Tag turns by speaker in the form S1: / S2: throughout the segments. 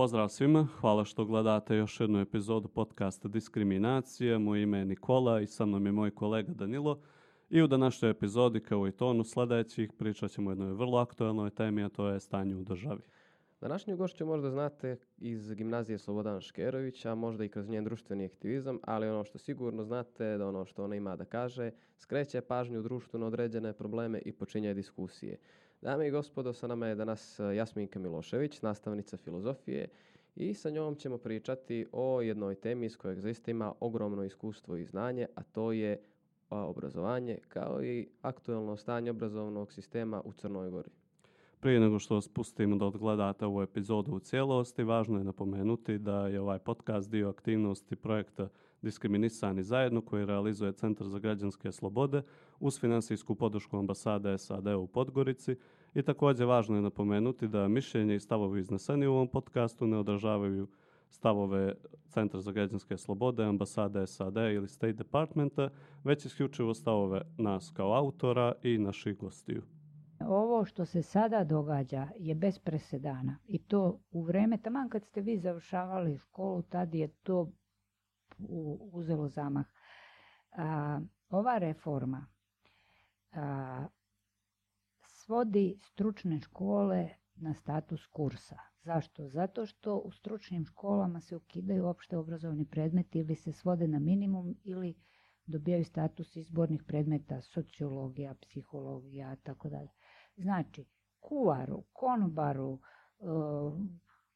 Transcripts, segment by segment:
S1: Pozdrav svima, hvala što gledate još jednu epizodu podcasta Diskriminacije. Moje ime je Nikola i sa mnom je moj kolega Danilo. I u današnjoj epizodi, kao i tonu sledećih, pričat ćemo o jednoj vrlo aktualnoj temi, a to je stanje u državi.
S2: Današnju gošću možda znate iz gimnazije Slobodan Škerović, a možda i kroz njen društveni aktivizam, ali ono što sigurno znate da ono što ona ima da kaže, skreće pažnju društvu na određene probleme i počinje diskusije. Dame i gospodo, sa nama je danas e, Jasminka Milošević, nastavnica filozofije i sa njom ćemo pričati o jednoj temi s kojeg zaista ima ogromno iskustvo i znanje, a to je obrazovanje kao i aktuelno stanje obrazovnog sistema u Crnoj Gori.
S1: Prije nego što vas pustimo da odgledate ovu epizodu u cijelosti, važno je napomenuti da je ovaj podcast dio aktivnosti projekta Diskriminisani zajedno koji realizuje Centar za građanske slobode uz finansijsku podršku ambasade SAD u Podgorici i također važno je napomenuti da mišljenje i stavovi izneseni u ovom podcastu ne odražavaju stavove Centra za građanske slobode, ambasade SAD ili State Departmenta, već isključivo stavove nas kao autora i naših gostiju.
S3: Ovo što se sada događa je bez presedana i to u vreme, taman kad ste vi završavali školu, tad je to uzelo zamah. A, ova reforma a, svodi stručne škole na status kursa. Zašto? Zato što u stručnim školama se ukidaju opšte obrazovni predmeti ili se svode na minimum ili dobijaju status izbornih predmeta, sociologija, psihologija, tako dalje. Znači, kuvaru, konobaru, e,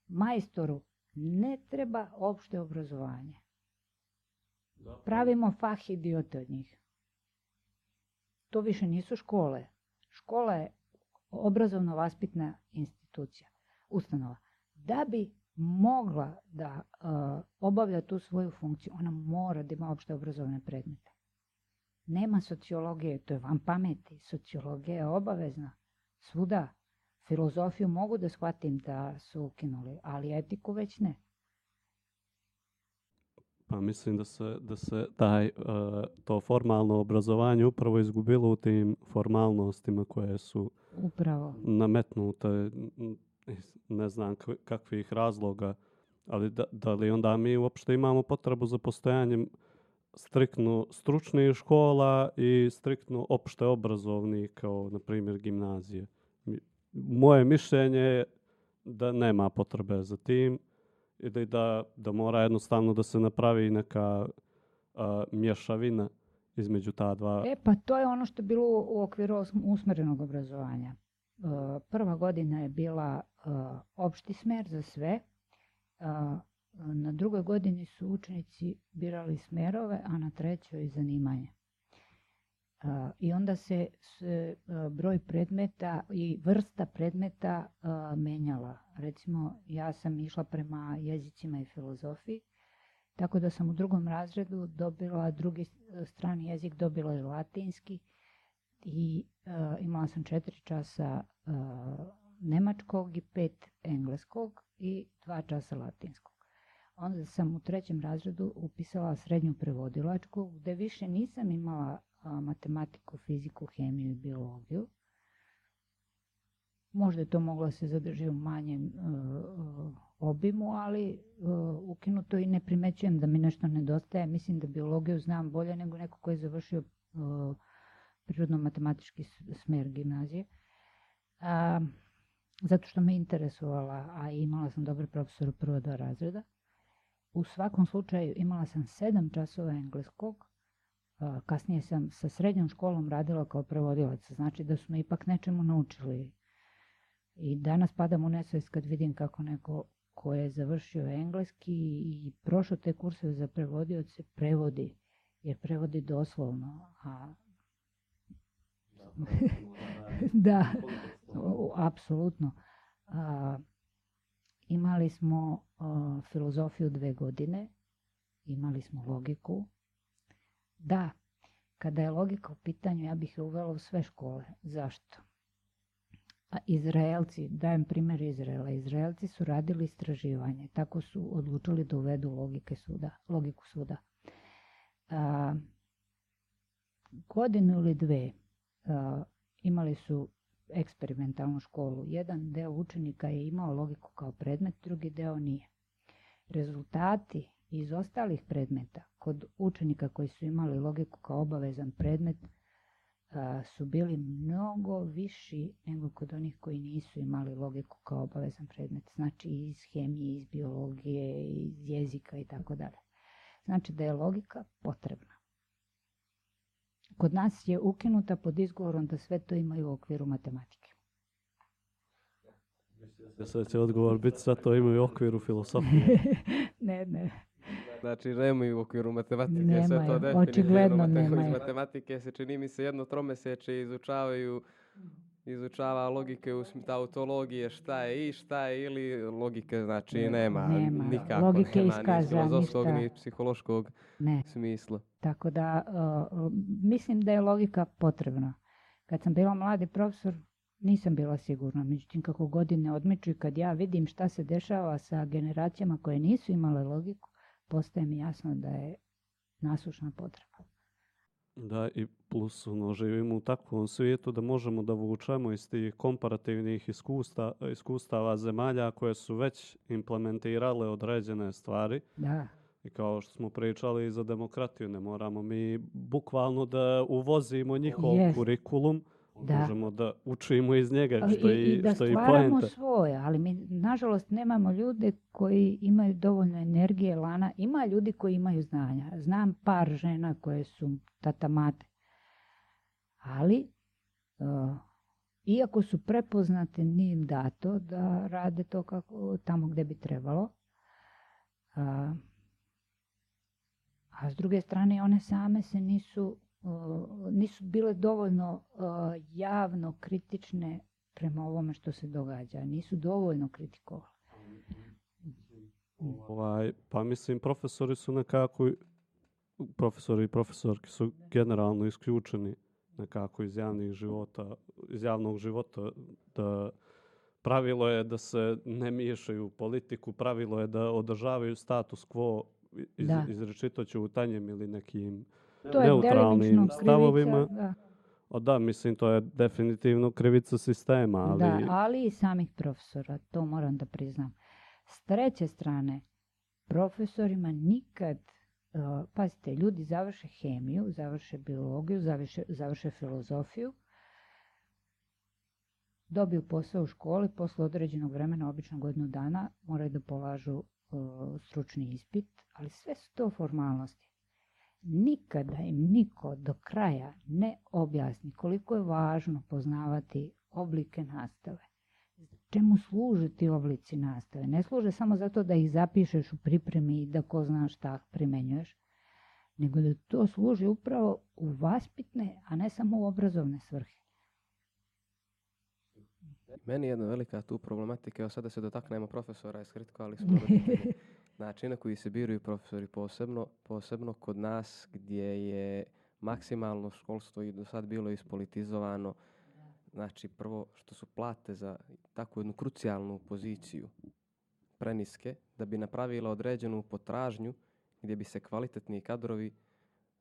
S3: majstoru ne treba opšte obrazovanje. Pravimo fah idiote od njih. To više nisu škole. Škola je obrazovno-vaspitna institucija, ustanova. Da bi mogla da uh, obavlja tu svoju funkciju, ona mora da ima opšte obrazovne predmete. Nema sociologije, to je van pameti. Sociologija je obavezna. Svuda. Filozofiju mogu da shvatim da su ukinuli, ali etiku već ne.
S1: Pa mislim da se, da se taj, uh, to formalno obrazovanje upravo izgubilo u tim formalnostima koje su
S3: upravo.
S1: nametnute, ne znam kakvih razloga, ali da, da li onda mi uopšte imamo potrebu za postojanjem striktno stručnih škola i striktno opšte obrazovnih kao, na primjer, gimnazije. Moje mišljenje je da nema potrebe za tim da, da, da mora jednostavno da se napravi neka uh, mješavina između ta dva.
S3: E pa to je ono što je bilo u okviru usmerenog obrazovanja. Uh, prva godina je bila uh, opšti smer za sve. Na drugoj godini su učenici birali smerove, a na trećoj zanimanje. I onda se, se broj predmeta i vrsta predmeta menjala. Recimo, ja sam išla prema jezicima i filozofiji, tako da sam u drugom razredu dobila drugi strani jezik, dobila i latinski i imala sam četiri časa nemačkog i pet engleskog i dva časa latinskog. Onda sam u trećem razredu upisala srednju prevodilačku, gde više nisam imala matematiku, fiziku, hemiju i biologiju. Možda je to moglo se zadržiti u manjem uh, obimu, ali uh, ukinuto i ne primećujem da mi nešto nedostaje. Mislim da biologiju znam bolje nego neko ko je završio prirodno-matematički smer gimnazije. A, zato što me interesovala, a imala sam dobre profesore prvo dva razreda. U svakom slučaju imala sam sedam časova engleskog, Kasnije sam sa srednjom školom radila kao prevodilac, znači da smo ipak nečemu naučili. I danas padam u nesvest kad vidim kako neko ko je završio engleski i prošao te kurse za prevodioce prevodi, jer prevodi doslovno, a da, apsolutno. A, imali smo a, filozofiju dve godine, imali smo logiku, Da, kada je logika u pitanju, ja bih je uvela u sve škole. Zašto? A Izraelci, dajem primjer Izraela, Izraelci su radili istraživanje, tako su odlučili da uvedu logike suda, logiku suda. A, godinu ili dve a, imali su eksperimentalnu školu. Jedan deo učenika je imao logiku kao predmet, drugi deo nije. Rezultati iz ostalih predmeta kod učenika koji su imali logiku kao obavezan predmet su bili mnogo viši nego kod onih koji nisu imali logiku kao obavezan predmet. Znači iz hemije, iz biologije, iz jezika i tako dalje. Znači da je logika potrebna. Kod nas je ukinuta pod izgovorom da sve to imaju u okviru matematike.
S1: Ja sad će odgovor biti sve to imaju u okviru filosofije.
S3: ne, ne.
S2: Znači nemaju u okviru matematike, sve
S3: Nemaju,
S2: to definitivno.
S3: očigledno nemaju.
S2: Iz matematike se čini mi se jedno tromeseče izučavaju izučava logike u tautologije, šta je i, šta je ili logike, znači nema,
S3: Nema.
S2: nikako
S3: Logike
S2: nema
S3: iskaza,
S2: ni filozofskog
S3: ništa.
S2: ni psihološkog
S3: Ne.
S2: smisla.
S3: Tako da uh, mislim da je logika potrebna. Kad sam bila mladi profesor, nisam bila sigurna. Međutim, kako godine odmiču i kad ja vidim šta se dešava sa generacijama koje nisu imale logiku, postaje mi jasno da je nasušna potreba.
S1: Da, i plus ono, živimo u takvom svijetu da možemo da vučemo iz tih komparativnih iskusta, iskustava zemalja koje su već implementirale određene stvari.
S3: Da,
S1: I kao što smo pričali za demokratiju, ne moramo mi bukvalno da uvozimo njihov
S3: Jest.
S1: kurikulum,
S3: Da.
S1: možemo da učimo iz njega,
S3: Ali
S1: što
S3: i,
S1: je,
S3: i da
S1: što i
S3: stvaramo
S1: poenta.
S3: svoje, ali mi nažalost nemamo ljude koji imaju dovoljno energije, lana. Ima ljudi koji imaju znanja. Znam par žena koje su tatamate. Ali, uh, iako su prepoznate, nije im dato da rade to kako, tamo gde bi trebalo. A, a s druge strane, one same se nisu, uh, nisu bile dovoljno uh, javno kritične prema ovome što se događa. Nisu dovoljno kritikovali.
S1: Ovaj, pa mislim, profesori su nekako, profesori i profesorki su generalno isključeni nekako iz javnih života, iz javnog života, da pravilo je da se ne miješaju u politiku, pravilo je da održavaju status quo iz,
S3: Da.
S1: izrečito ćutanjem ili nekim
S3: To je
S1: neutralnim stavovima.
S3: krivica, da,
S1: O da, mislim, to je definitivno krivica sistema, ali...
S3: da, ali i samih profesora, to moram da priznam. S treće strane, profesorima nikad, uh, pazite, ljudi završe hemiju, završe biologiju, završe, završe filozofiju, dobiju posao u školi, posle određenog vremena, obično godinu dana, moraju da polažu uh, stručni ispit, ali sve su to formalnosti. Nikada im niko do kraja ne objasni koliko je važno poznavati oblike nastave. Čemu služe ti oblici nastave? Ne služe samo zato da ih zapišeš u pripremi i da ko zna šta primenjuješ, nego da to služi upravo u vaspitne, a ne samo u obrazovne svrhe.
S2: Meni je jedna velika tu problematika, evo sada se dotaknemo profesora, iskritikovali smo roditelji. Način na koji se biraju profesori posebno, posebno kod nas gdje je maksimalno školstvo i do sad bilo ispolitizovano. Znači prvo što su plate za takvu jednu krucijalnu poziciju preniske da bi napravila određenu potražnju gdje bi se kvalitetni kadrovi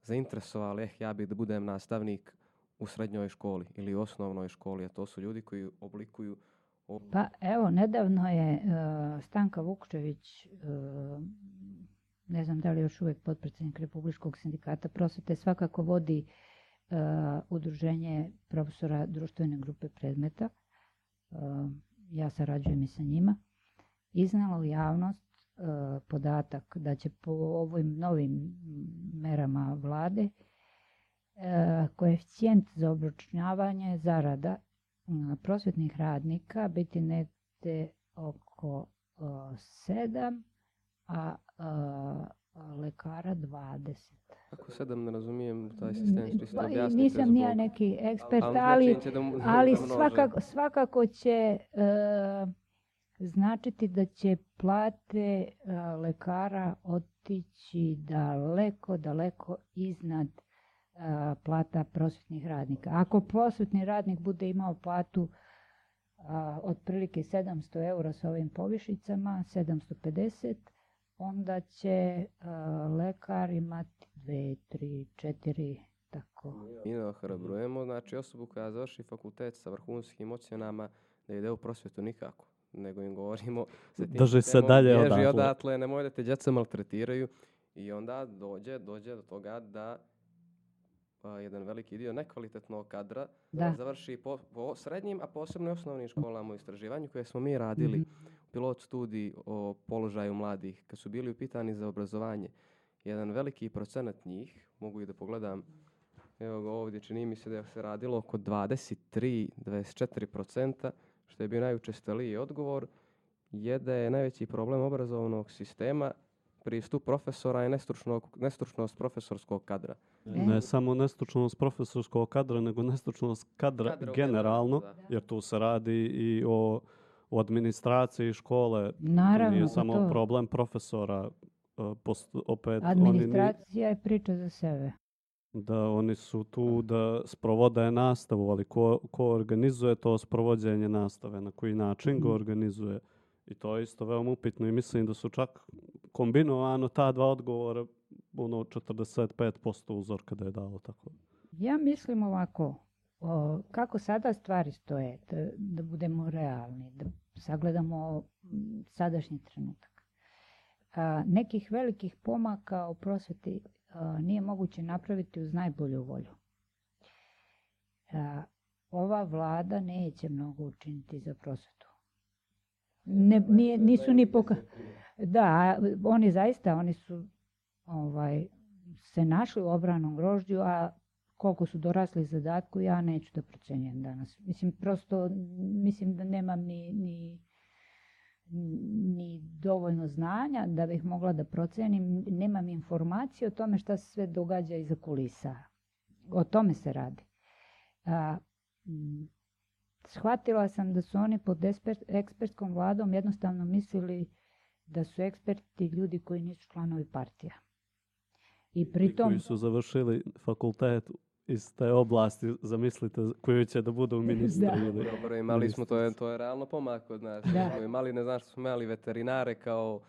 S2: zainteresovali, eh ja bih da budem nastavnik u srednjoj školi ili u osnovnoj školi, a to su ljudi koji oblikuju ob-
S3: Pa evo, nedavno je uh, Stanka Vukčević, uh, ne znam da li još uvijek potpredsjednik Republičkog sindikata prosvete, svakako vodi uh, udruženje profesora društvene grupe predmeta. Ja sarađujem i sa njima. Iznala u javnost podatak da će po ovim novim merama vlade koeficijent za obračunavanje zarada prosvetnih radnika biti negde oko uh, 7, a lekara 20.
S2: Kako sedam ne razumijem taj sistem, čisto
S3: Pa, i
S2: objasnite
S3: nisam nija neki ekspert,
S2: Ali će da mu-
S3: ali
S2: da
S3: svakako, svakako će e, značiti da će plate e, lekara otići daleko, daleko iznad e, plata prosvetnih radnika. Ako prosvetni radnik bude imao platu a, otprilike 700 eura sa ovim povišicama, 750, onda će a, lekar imati 2, 3, 4 tako.
S2: Mi ohrabrujemo, znači osobu koja završi fakultet sa vrhunskim ocjenama da ide u prosvjetu nikako. Nego im govorimo sa tim
S1: Drži se dalje odatle.
S2: odatle, nemoj da te djeca maltretiraju. I onda dođe, dođe do toga da a, jedan veliki dio nekvalitetnog kadra
S3: Da.
S2: završi po, po srednjim, a posebno i osnovnim školama u istraživanju koje smo mi radili
S3: Mhm.
S2: pilot studij o položaju mladih, kad su bili upitani za obrazovanje, jedan veliki procenat njih, mogu i da pogledam, evo ga ovdje, čini mi se da se radilo oko 23-24%, što je bio najučestaliji odgovor, je da je najveći problem obrazovnog sistema pristup profesora nestručnog, nestručnost profesorskog kadra.
S1: Ne samo nestručnost profesorskog kadra, nego nestručnost kadra,
S2: Kadra
S1: generalno,
S2: generalno, da.
S1: jer tu se radi i o, o administraciji škole.
S3: Naravno,
S1: nije
S3: pa
S1: samo
S3: to.
S1: problem profesora, e, post- opet oni,
S3: Administracija je priča za sebe.
S1: da oni su tu da sprovode nastavu, ali ko, ko organizuje to sprovođenje nastave, na koji način ga
S3: Mhm.
S1: organizuje. I to je isto veoma upitno i mislim da su čak kombinovano ta dva odgovora ono 45% uzorka da je dalo tako.
S3: Ja mislim ovako, o, kako sada stvari stoje, da, da budemo realni, da sagledamo sadašnji trenutak. A, nekih velikih pomaka u prosveti a, nije moguće napraviti uz najbolju volju. A, ova vlada neće mnogo učiniti za prosvetu. Ne, nije, nisu ni poka... Da, oni zaista, oni su ovaj, se našli u obranom grožđu, a koliko su dorasli zadatku, ja neću da procenjujem danas. Mislim, prosto, mislim da nemam ni, ni, ni dovoljno znanja da bih mogla da procenim. Nemam informacije o tome šta se sve događa iza kulisa. O tome se radi. A, shvatila sam da su oni pod ekspertskom vladom jednostavno mislili da su eksperti ljudi koji nisu članovi partija. I
S1: I
S3: pritom...
S1: koji su završili fakultet iz te oblasti, zamislite, koji će da budu ministri.
S3: Da.
S1: ili
S2: Dobro, imali smo, to je, to je realno pomak kod nas.
S3: Da.
S2: Smo imali, ne znam što smo imali veterinare kao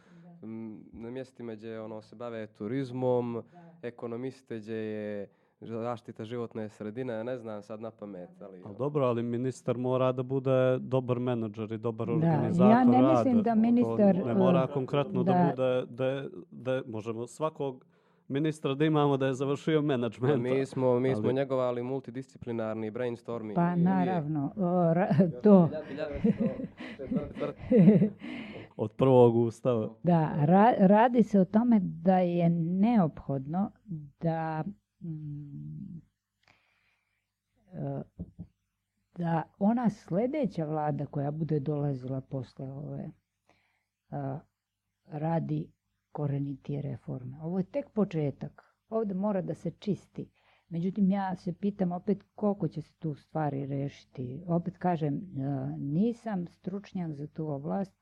S2: m, na mjestima gdje ono, se bave turizmom, ekonomiste gdje je zaštita životne sredine, ja ne znam sad na pamet, ali...
S1: Ali dobro, ali ministar mora da bude dobar menadžer i dobar
S3: Da,
S1: organizator
S3: ja ne
S1: rada.
S3: mislim da
S1: To
S3: ministar,
S1: Ne mora
S3: uh,
S1: konkretno da,
S3: da-
S1: bude, da, da možemo svakog ministra da imamo da je završio menadžment.
S2: mi smo, mi smo
S1: ali-
S2: njegovali multidisciplinarni brainstorming.
S3: Pa naravno, o, ra- to.
S1: Od prvog ustava.
S3: Da, ra- radi se o tome da je neophodno da da ona sljedeća vlada koja bude dolazila posle ove a, radi korenitije reforme. Ovo je tek početak. Ovdje mora da se čisti. Međutim, ja se pitam opet koliko će se tu stvari rešiti. Opet kažem, e, nisam stručnjak za tu oblast,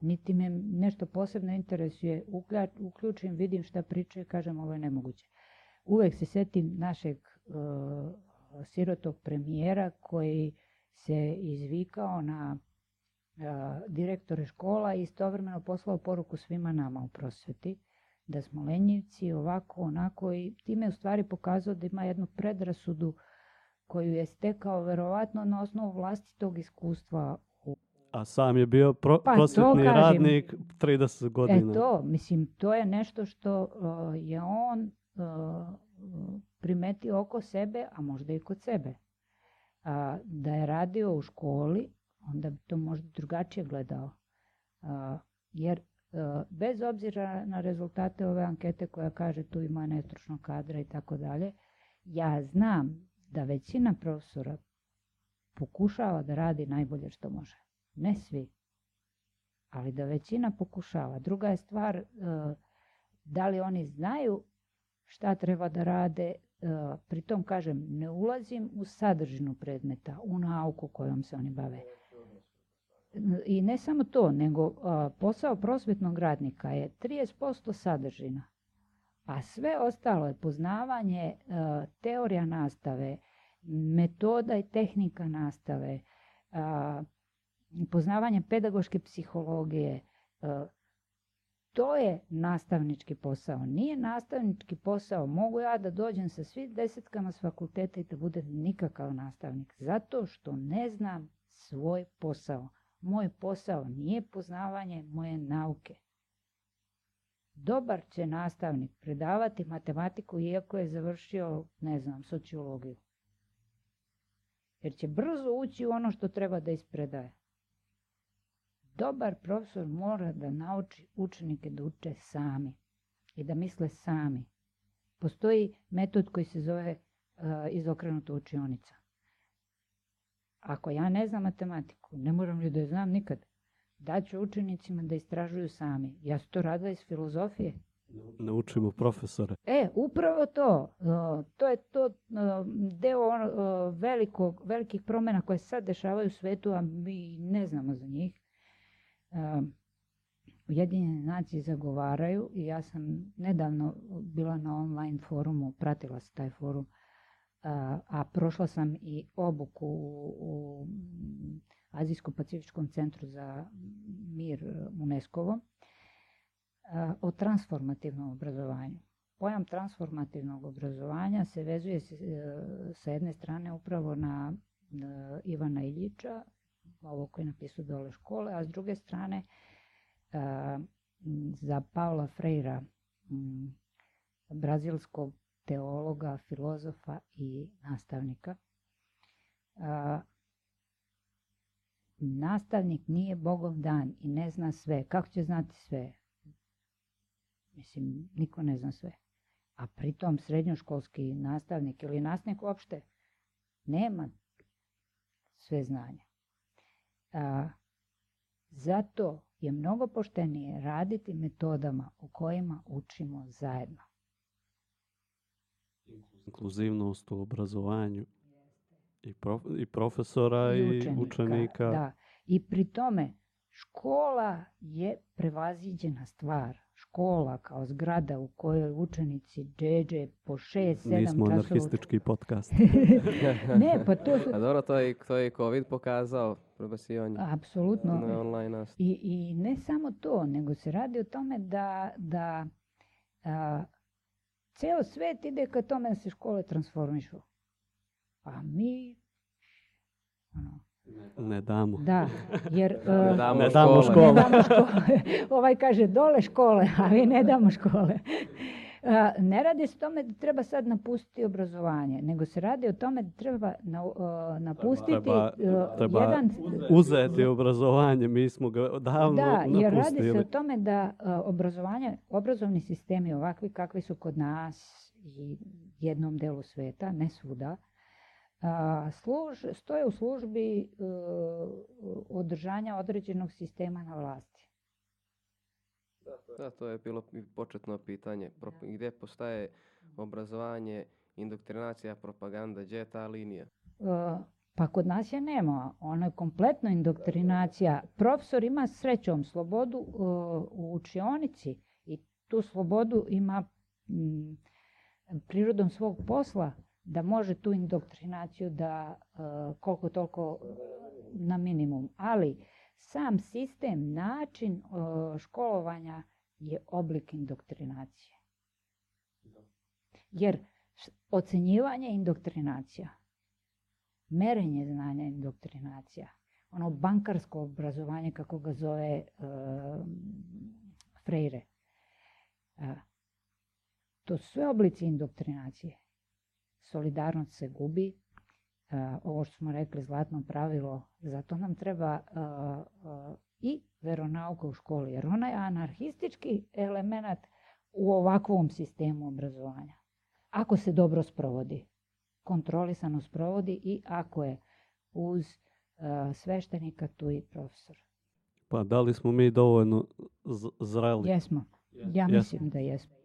S3: niti me nešto posebno interesuje. Uključim, vidim šta pričaju, kažem ovo je nemoguće. Uvek se setim našeg e, sirotog premijera koji se izvikao na e, direktore škola i istovremeno poslao poruku svima nama u prosveti da smo lenjivci, ovako, onako i time u stvari pokazao da ima jednu predrasudu koju je stekao verovatno na osnovu vlastitog iskustva
S1: A sam je bio pro,
S3: Pa, kažem.
S1: radnik 30 godina.
S3: E to, mislim, to je nešto što uh, je on uh, primetio oko sebe, a možda i kod sebe. A, da je radio u školi, onda bi to možda drugačije gledao. A, jer uh, bez obzira na rezultate ove ankete koja kaže tu ima nestručnog kadra i tako dalje, ja znam da većina profesora pokušava da radi najbolje što može. Ne svi, ali da većina pokušava. Druga je stvar e, da li oni znaju šta treba da rade. e, Pritom kažem, ne ulazim u sadržinu predmeta, u nauku kojom se oni bave. I ne samo to, nego a, posao prosvetnog radnika je 30% sadržina, a sve ostalo je poznavanje e, teorija nastave, metoda i tehnika nastave, poznavanje pedagoške psihologije, e, To je nastavnički posao. Nije nastavnički posao. Mogu ja da dođem sa svim desetkama s fakulteta i da budem nikakav nastavnik. Zato što ne znam svoj posao. Moj posao nije poznavanje moje nauke. Dobar će nastavnik predavati matematiku iako je završio, ne znam, sociologiju. Jer će brzo ući u ono što treba da ispredaje. Dobar profesor mora da nauči učenike da uče sami i da misle sami. Postoji metod koji se zove uh, izokrenuta učionica. Ako ja ne znam matematiku, ne moram li da je znam nikad, daću učenicima da istražuju sami. Ja sam to radila iz filozofije.
S1: Naučimo profesore.
S3: E, upravo to. Uh, to je to uh, deo uh, velikog, velikih promjena koje sad dešavaju u svetu, a mi ne znamo za njih. Ujedinjene nacije zagovaraju i ja sam nedavno bila na online forumu, pratila se taj forum, a prošla sam i obuku u, Azijsko-pacifičkom centru za mir UNESCO-vo o transformativnom obrazovanju. Pojam transformativnog obrazovanja se vezuje sa jedne strane upravo na Ivana Iljića, ovo koje je napisao dole škole, a s druge strane za Paula Freira, brazilskog teologa, filozofa i nastavnika. Nastavnik nije Bogov dan i ne zna sve. Kako će znati sve? Mislim, niko ne zna sve. A pritom srednjoškolski nastavnik ili nastavnik uopšte nema sve znanje. A, zato je mnogo poštenije raditi metodama u kojima učimo zajedno.
S1: Inkluzivnost u obrazovanju i, prof, i profesora i, učenika, i učenika.
S3: Da. I pri tome škola je prevaziđena stvar škola kao zgrada u kojoj učenici džeđe po šest, sedam
S1: časova... Nismo anarhistički podcast.
S3: ne, pa to su...
S2: A dobro, to je, to je COVID pokazao, prebacivanje.
S3: Apsolutno.
S2: Na online nastav.
S3: I, I ne samo to, nego se radi o tome da, da a, ceo svet ide ka tome da se škole transformišu. A mi, ono,
S1: Ne damo.
S3: Da, jer...
S2: ne damo,
S1: ne damo škole.
S3: Ne damo škole. ovaj kaže dole škole, a vi ne damo škole. Ne radi se o tome da treba sad napustiti obrazovanje, nego se radi o tome da treba na, napustiti
S1: treba, treba jedan... uzeti obrazovanje, mi smo ga davno
S3: da,
S1: napustili.
S3: jer radi se o tome da obrazovanje, obrazovni sistemi ovakvi kakvi su kod nas i jednom delu sveta, ne svuda, služ, stoje u službi uh, održanja određenog sistema na vlasti.
S2: Da, to je bilo početno pitanje. Pro, da. Gdje postaje obrazovanje, indoktrinacija, propaganda, gdje je ta linija?
S3: Uh, pa kod nas je nema. Ona je kompletno indoktrinacija. Profesor ima srećom slobodu uh, u učionici i tu slobodu ima m, prirodom svog posla da može tu indoktrinaciju da uh, koliko toliko na minimum. Ali sam sistem, način uh, školovanja je oblik indoktrinacije. Jer ocenjivanje je indoktrinacija. Merenje znanja je indoktrinacija. Ono bankarsko obrazovanje, kako ga zove Freire. To su sve oblici indoktrinacije solidarnost se gubi, ovo što smo rekli zlatno pravilo, zato nam treba i veronauka u školi, jer ona je anarhistički element u ovakvom sistemu obrazovanja. Ako se dobro sprovodi, kontrolisano sprovodi i ako je uz sveštenika tu i profesor.
S1: Pa da li smo mi dovoljno zreli?
S3: Jesmo. Ja mislim da jesmo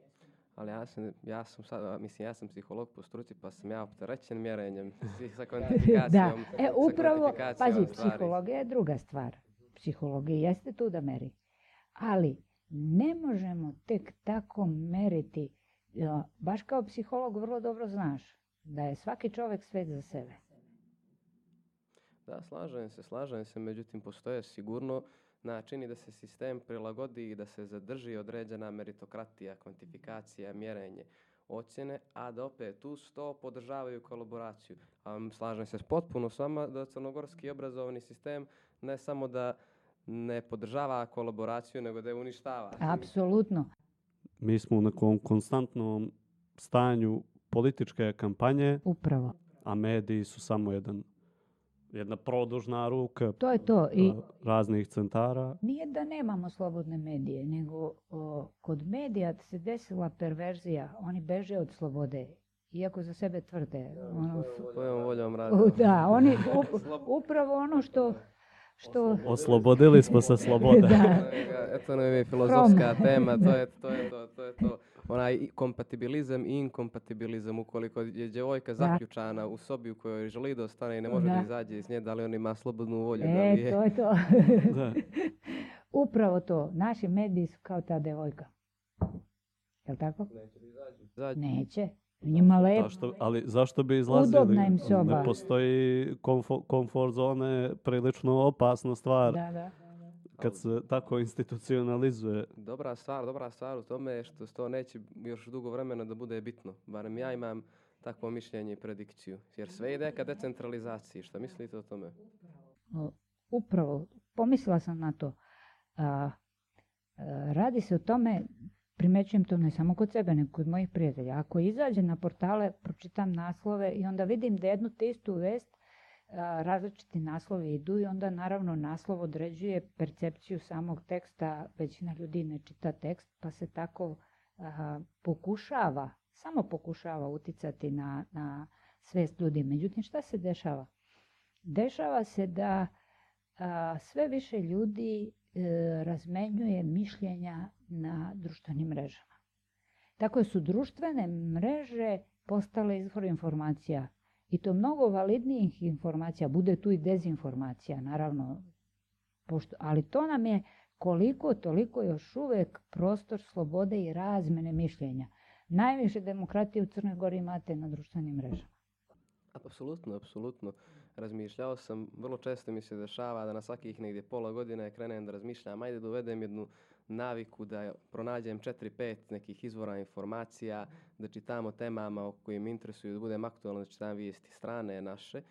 S2: ali ja sam, ja sam sad, mislim, ja sam psiholog po struci, pa sam ja opterećen mjerenjem sa kvantifikacijom.
S3: da, e, upravo, pazi, psihologija je druga stvar. Psihologija jeste tu da meri. Ali ne možemo tek tako meriti, baš kao psiholog vrlo dobro znaš, da je svaki čovek svet za sebe.
S2: Da, slažem se, slažem se, međutim, postoje sigurno načini da se sistem prilagodi i da se zadrži određena meritokratija, kvantifikacija, mjerenje, ocjene, a da opet uz to podržavaju kolaboraciju. A slažem se potpuno s vama da crnogorski obrazovni sistem ne samo da ne podržava kolaboraciju, nego da je uništava.
S3: Apsolutno.
S1: Mi smo u nekom konstantnom stanju političke kampanje,
S3: Upravo.
S1: a mediji su samo jedan, jedna produžna ruka
S3: To je to. I
S1: raznih centara.
S3: nije da nemamo slobodne medije, nego o, kod medija se desila perverzija. Oni beže od slobode. Iako za sebe tvrde. Ono,
S2: Svojom voljom
S3: u-
S2: radi.
S3: da, oni up- upravo ono što što
S1: Oslobodili smo se slobode.
S3: Da.
S2: Eto nam je filozofska tema, to je to, je to, to je to. Onaj kompatibilizam i inkompatibilizam, ukoliko je djevojka zaključana u sobi u kojoj želi da ostane i ne može da,
S3: Da.
S2: izađe iz nje, da li on ima slobodnu volju, da
S3: E,
S2: li je...
S3: to je to.
S1: Da.
S3: Upravo to. Naši mediji su kao ta devojka. Jel tako?
S2: Izađe.
S3: Neće. Njima lepo.
S1: Zašto, ali zašto bi izlazili?
S3: Udobna im soba.
S1: Ne postoji komfo, komfort zone, prilično opasna stvar
S3: Da, da.
S1: Kad se tako institucionalizuje.
S2: Dobra stvar, dobra stvar u tome je što to neće još dugo vremena da bude bitno. Barem ja imam takvo mišljenje i predikciju. Jer sve ide ka decentralizaciji. Šta mislite o tome?
S3: Upravo, pomislila sam na to. A, a, radi se o tome, primećujem to ne samo kod sebe, nego kod mojih prijatelja. Ako izađem na portale, pročitam naslove i onda vidim da jednu te istu vest različiti naslovi idu i onda naravno naslov određuje percepciju samog teksta. Većina ljudi ne čita tekst, pa se tako a, pokušava, samo pokušava uticati na, na svest ljudi. Međutim, šta se dešava? Dešava se da a, sve više ljudi e, razmenjuje mišljenja na društvenim mrežama. Tako su društvene mreže postale izvor informacija i to mnogo validnijih informacija, bude tu i dezinformacija, naravno, pošto, ali to nam je koliko toliko još uvek prostor slobode i razmene mišljenja. Najviše demokratije u Crnoj Gori imate na društvenim mrežama.
S2: Apsolutno, apsolutno. Razmišljao sam, vrlo često mi se dešava da na svakih negdje pola godine krenem da razmišljam, ajde da uvedem jednu naviku da pronađem 4-5 nekih izvora informacija, da čitam o temama o kojim me interesuju, da budem aktualan, da čitam vijesti strane naše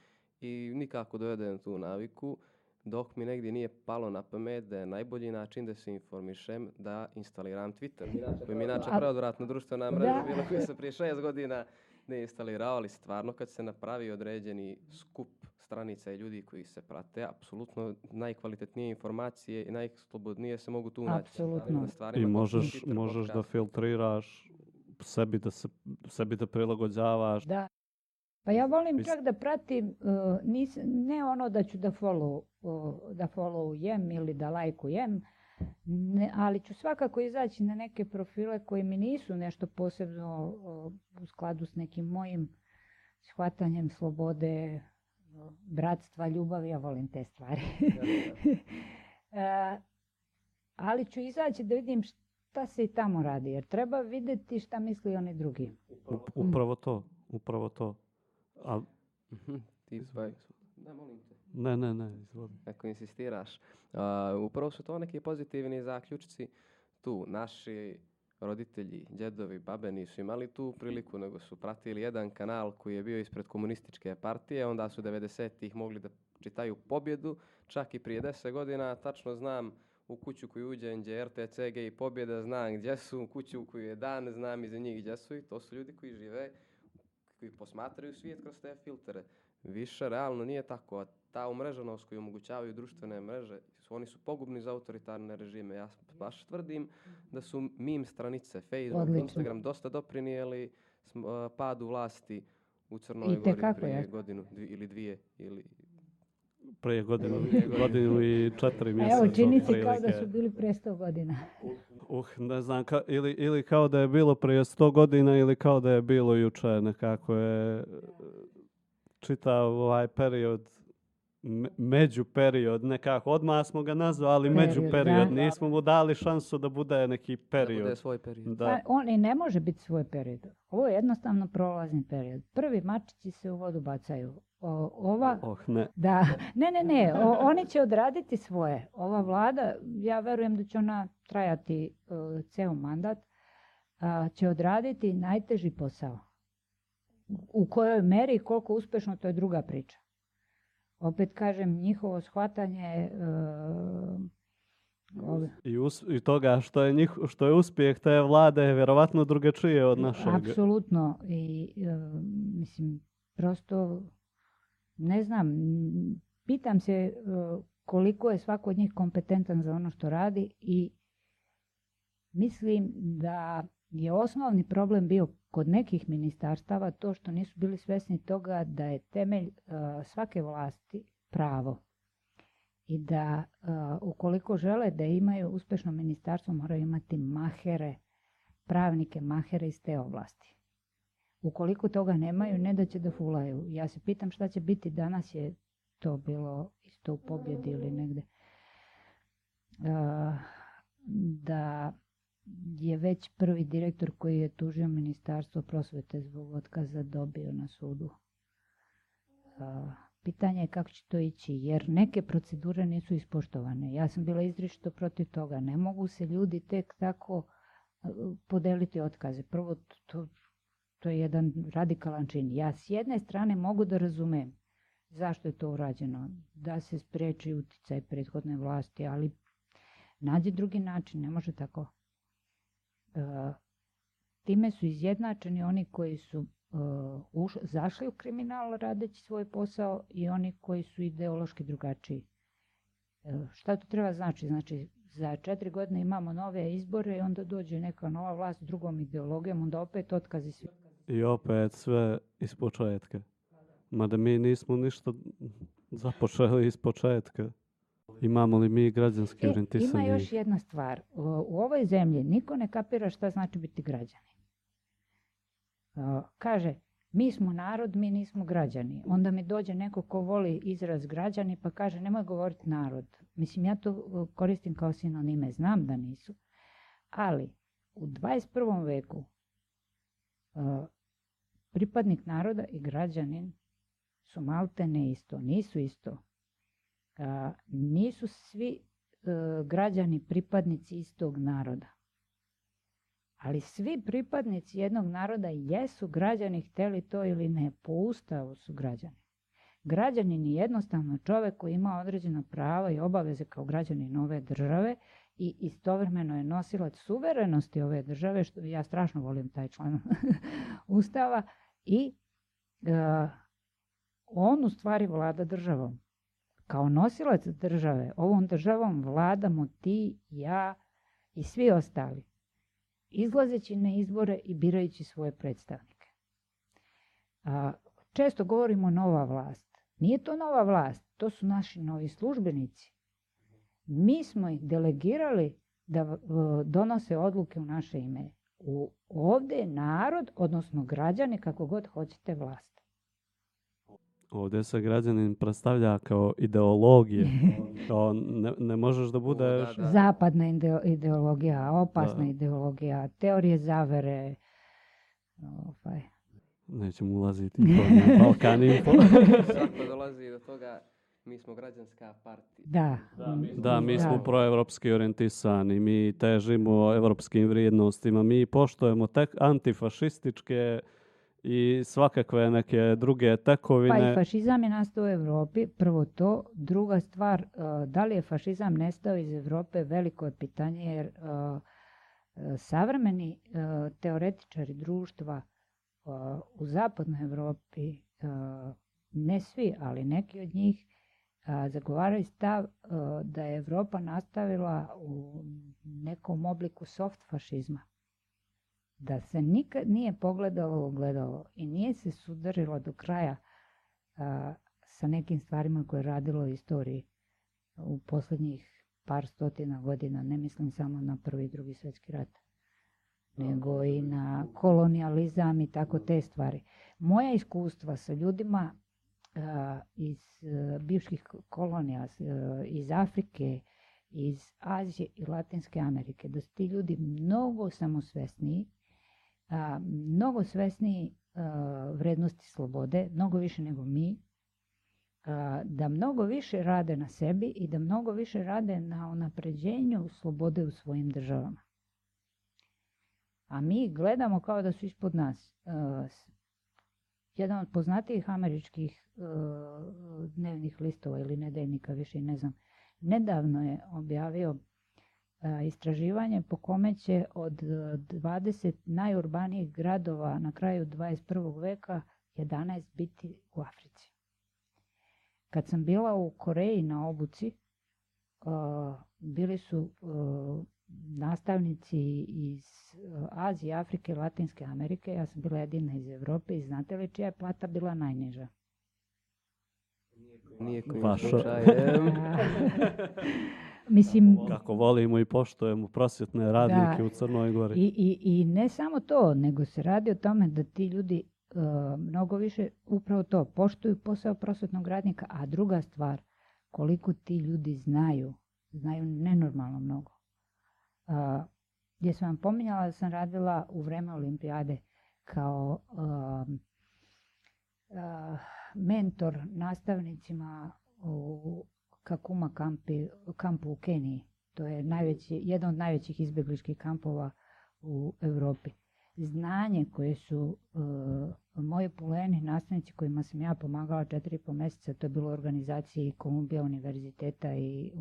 S2: i nikako dovedem tu naviku dok mi negdje nije palo na pamet da je najbolji način da se informišem da instaliram Twitter, koji mi inače preodvratna društvena mreža
S3: Da.
S2: bila koja se prije šest godina ne instalirao, ali stvarno kad se napravi određeni skup stranica i ljudi koji se prate, apsolutno najkvalitetnije informacije i najslobodnije se mogu tu naći.
S3: Apsolutno.
S2: Na stvarima
S1: I možeš, možeš da filtriraš sebi da, se, sebi da prilagođavaš.
S3: Da. Pa ja volim čak da pratim, uh, nis, ne ono da ću da follow, uh, da followujem ili da lajkujem, ne, ali ću svakako izaći na neke profile koji mi nisu nešto posebno uh, u skladu s nekim mojim shvatanjem slobode, bratstva, ljubavi, ja volim te stvari. E, ali ću izaći da vidim šta se i tamo radi, jer treba vidjeti šta misli oni drugi.
S1: Up- Upravo to, upravo to. A,
S2: Mhm, Ti. Da, molim te.
S1: Ne, ne, ne, izvoli.
S2: ako insistiraš. A, upravo su to neki pozitivni zaključci tu. Naši roditelji, djedovi, babe nisu imali tu priliku, nego su pratili jedan kanal koji je bio ispred komunističke partije, onda su 90-ih mogli da čitaju pobjedu, čak i prije 10 godina, tačno znam u kuću koju uđem gdje i pobjeda, znam gdje su, u kuću u koju je dan, znam iza njih gdje su i to su ljudi koji žive, koji posmatraju svijet kroz te filtere. Više realno nije tako, ta umreženost koju omogućavaju društvene mreže, su, oni su pogubni za autoritarne režime. Ja baš tvrdim da su meme stranice, Facebook,
S3: Odlično.
S2: Instagram dosta doprinijeli padu vlasti u Crnoj Gori prije
S3: jeste.
S2: godinu dvi, ili dvije. Ili...
S1: Prije godinu,
S2: godinu.
S1: i četiri mjeseca.
S3: evo, čini se kao da su bili pre 100 godina.
S1: Uh, ne znam, ka, ili, ili kao da je bilo prije sto godina ili kao da je bilo juče, nekako je e, čitav ovaj period međuperiod, nekako, odmah smo ga nazvali
S3: Period,
S1: međuperiod,
S3: da.
S1: nismo mu dali šansu da bude neki
S2: Da bude
S1: period.
S2: svoj period.
S1: Da.
S3: Pa on i ne može biti svoj period. Ovo je jednostavno prolazni period. Prvi mačići se u vodu bacaju. O, ova,
S1: Oh, ne.
S3: da, ne, ne, ne, o- oni će odraditi svoje. Ova vlada, ja verujem da će ona trajati uh, ceo mandat, a, će odraditi najteži posao. U kojoj meri i koliko uspešno, to je druga priča. Opet kažem, njihovo shvatanje uh, ove-
S1: I, us, I toga što je, njih, što je uspjeh te vlade je vjerovatno drugačije od našeg.
S3: Apsolutno. I, e, mislim, prosto, ne znam, pitam se e, koliko je svako od njih kompetentan za ono što radi i mislim da je osnovni problem bio kod nekih ministarstava to što nisu bili svjesni toga da je temelj e, svake vlasti pravo i da e, ukoliko žele da imaju uspješno ministarstvo moraju imati mahere pravnike, mahere iz te oblasti. Ukoliko toga nemaju, ne da će da fulaju. Ja se pitam šta će biti, danas je to bilo isto u pobjedi ili negde. A, da je već prvi direktor koji je tužio ministarstvo prosvete zbog otkaza dobio na sudu. Pitanje je kako će to ići, jer neke procedure nisu ispoštovane. Ja sam bila izričito protiv toga. Ne mogu se ljudi tek tako podeliti otkaze. Prvo, to, to je jedan radikalan čin. Ja s jedne strane mogu da razumem zašto je to urađeno, da se spreči uticaj prethodne vlasti, ali nađe drugi način, ne može tako. E, time su izjednačeni oni koji su uš, zašli u kriminal radeći svoj posao i oni koji su ideološki drugačiji. E, šta to treba znači? Znači, za četiri godine imamo nove izbore i onda dođe neka nova vlast s drugom ideologijom, onda opet otkazi svi.
S1: I opet sve iz početka. Mada mi nismo ništa započeli iz početka. Imamo li mi građanski
S3: E, ima još jedna stvar. U, ovoj zemlji niko ne kapira šta znači biti građani. Kaže, mi smo narod, mi nismo građani. Onda mi dođe neko ko voli izraz građani pa kaže nemoj govoriti narod. Mislim, ja to koristim kao sinonime, znam da nisu. Ali u 21. veku pripadnik naroda i građanin su malte ne isto, nisu isto. Nisu svi e, građani pripadnici istog naroda. Ali svi pripadnici jednog naroda jesu građani, hteli to ili ne, po ustavu su građani. Građanin je jednostavno čovek koji ima određena prava i obaveze kao građanin ove države i istovremeno je nosilac suverenosti ove države, što ja strašno volim taj član ustava, i e, on u stvari vlada državom. Kao nosilac države, ovom državom vladamo ti, ja i svi ostali, izlazeći na izbore i birajući svoje predstavnike. Često govorimo nova vlast. Nije to nova vlast, to su naši novi službenici. Mi smo ih delegirali da donose odluke u naše ime. U, ovde je narod, odnosno građani, kako god hoćete, vlast.
S1: Ovdje se građanin predstavlja kao ideologija. Kao ne, ne možeš da budeš...
S2: da, da.
S3: Zapadna ide- ideologija, opasna
S1: Da.
S3: ideologija, teorije zavere. Ovaj.
S1: Nećemo ulaziti u Balkan Info.
S2: Svako dolazi do toga, mi smo građanska partija.
S3: Da,
S1: Da, mi smo
S3: Da.
S1: proevropski orijentisani, mi težimo evropskim vrijednostima, mi poštujemo tek antifašističke i svakakve neke druge
S3: Pa i
S1: tekovine.
S3: fašizam je nastao u Evropi, prvo to. Druga stvar, e, da li je fašizam nestao iz Evrope, veliko je pitanje jer e, savremeni e, teoretičari društva u zapadnoj Evropi, ne svi, ali neki od njih, zagovaraju stav da je Evropa nastavila u nekom obliku soft fašizma. Da se nikad nije pogledalo u ogledalo i nije se sudarilo do kraja a, sa nekim stvarima koje je radilo u istoriji u posljednjih par stotina godina. Ne mislim samo na prvi i drugi svjetski rat, nego i na kolonijalizam i tako te stvari. Moja iskustva sa ljudima iz bivših kolonija, iz Afrike, iz Azije i Latinske Amerike, da su ti ljudi mnogo samosvesniji, mnogo svesniji vrednosti slobode, mnogo više nego mi, da mnogo više rade na sebi i da mnogo više rade na unapređenju slobode u svojim državama. A mi gledamo kao da su ispod nas. Jedan od poznatijih američkih dnevnih listova ili nedeljnika, više ne znam, nedavno je objavio istraživanje po kome će od 20 najurbanijih gradova na kraju 21. veka 11 biti u Africi. Kad sam bila u Koreji na obuci, bili su nastavnici iz Azije, Afrike, Latinske Amerike. Ja sam bila jedina iz Europe i znate li čija je plata bila najniža?
S2: Nije
S1: Vaša.
S3: Mislim,
S1: Kako volimo i poštujemo prosvjetne radnike
S3: Da.
S1: u Crnoj Gori.
S3: I, i, I ne samo to, nego se radi o tome da ti ljudi e, mnogo više upravo to poštuju posao prosvetnog radnika, a druga stvar, koliko ti ljudi znaju, znaju nenormalno mnogo. A, gdje sam vam pominjala da sam radila u vreme olimpijade kao um, a, mentor nastavnicima u Kakuma kampi, kampu u Keniji. To je najveći, jedan od najvećih izbjegličkih kampova u Europi. Znanje koje su uh, moji poleni nastavnici kojima sam ja pomagala četiri i po mjeseca, to je bilo u organizaciji Kolumbija univerziteta i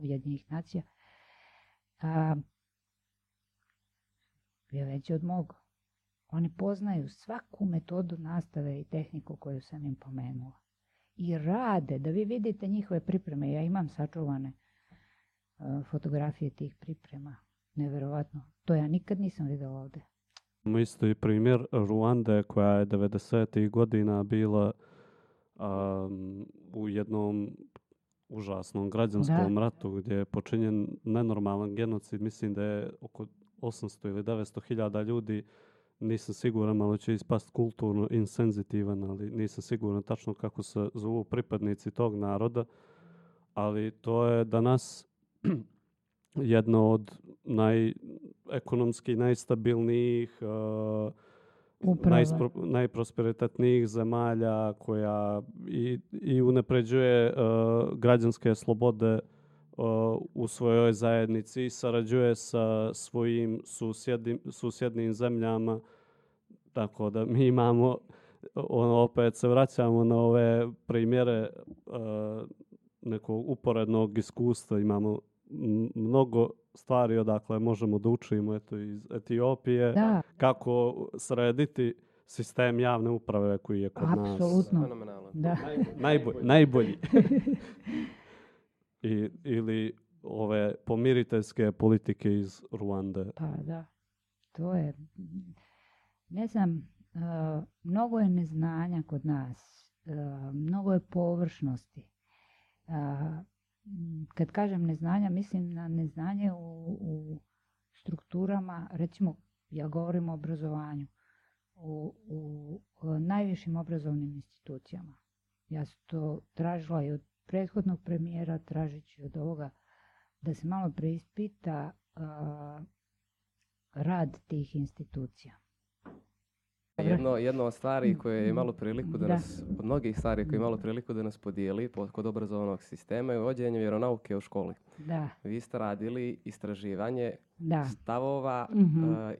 S3: Ujedinjenih nacija, a, je veći od mog. Oni poznaju svaku metodu nastave i tehniku koju sam im pomenula. I rade, da vi vidite njihove pripreme. Ja imam sačuvane uh, fotografije tih priprema. Neverovatno. To ja nikad nisam vidjela ovdje.
S1: Imamo isto i primjer Ruande koja je 90. godina bila um, u jednom užasnom građanskom
S3: Da.
S1: ratu gdje je počinjen nenormalan genocid. Mislim da je oko 800 ili 900 hiljada ljudi, nisam siguran, malo će ispast kulturno insenzitivan, ali nisam siguran tačno kako se zovu pripadnici tog naroda. Ali to je danas jedno od naj, ekonomski najstabilnijih, uh,
S3: Upravo.
S1: najspro- najprosperitetnijih zemalja koja i, i unapređuje uh, građanske slobode uh, u svojoj zajednici i sarađuje sa svojim susjednim, susjednim zemljama. Tako da mi imamo, ono, opet se vraćamo na ove primjere uh, nekog uporednog iskustva. Imamo mnogo stvari odakle možemo da učimo eto, iz Etiopije
S3: Da,
S1: kako srediti sistem javne uprave koji je kod nas
S3: apsolutno.
S2: Fenomenalno.
S3: Da.
S1: najbolji. najbolji. I, ili ove pomiriteljske politike iz Ruande.
S3: Pa da, to je, ne znam, uh, mnogo je neznanja kod nas, uh, mnogo je površnosti. M, kad kažem neznanja, mislim na neznanje u, u strukturama, recimo, ja govorim o obrazovanju, u, u, najvišim obrazovnim institucijama. Ja sam to tražila i od prethodnog premijera, tražit ću od ovoga, da se malo preispita uh, rad tih institucija.
S2: Jedno, jedno od stvari koje je imalo priliku da,
S3: Da.
S2: nas, od mnogih stvari koje je imalo priliku da nas podijeli po- kod obrazovnog sistema je uvođenje vjeronauke u školi.
S3: Da,
S2: Vi ste radili istraživanje
S3: da.
S2: stavova
S3: Mhm.
S2: e,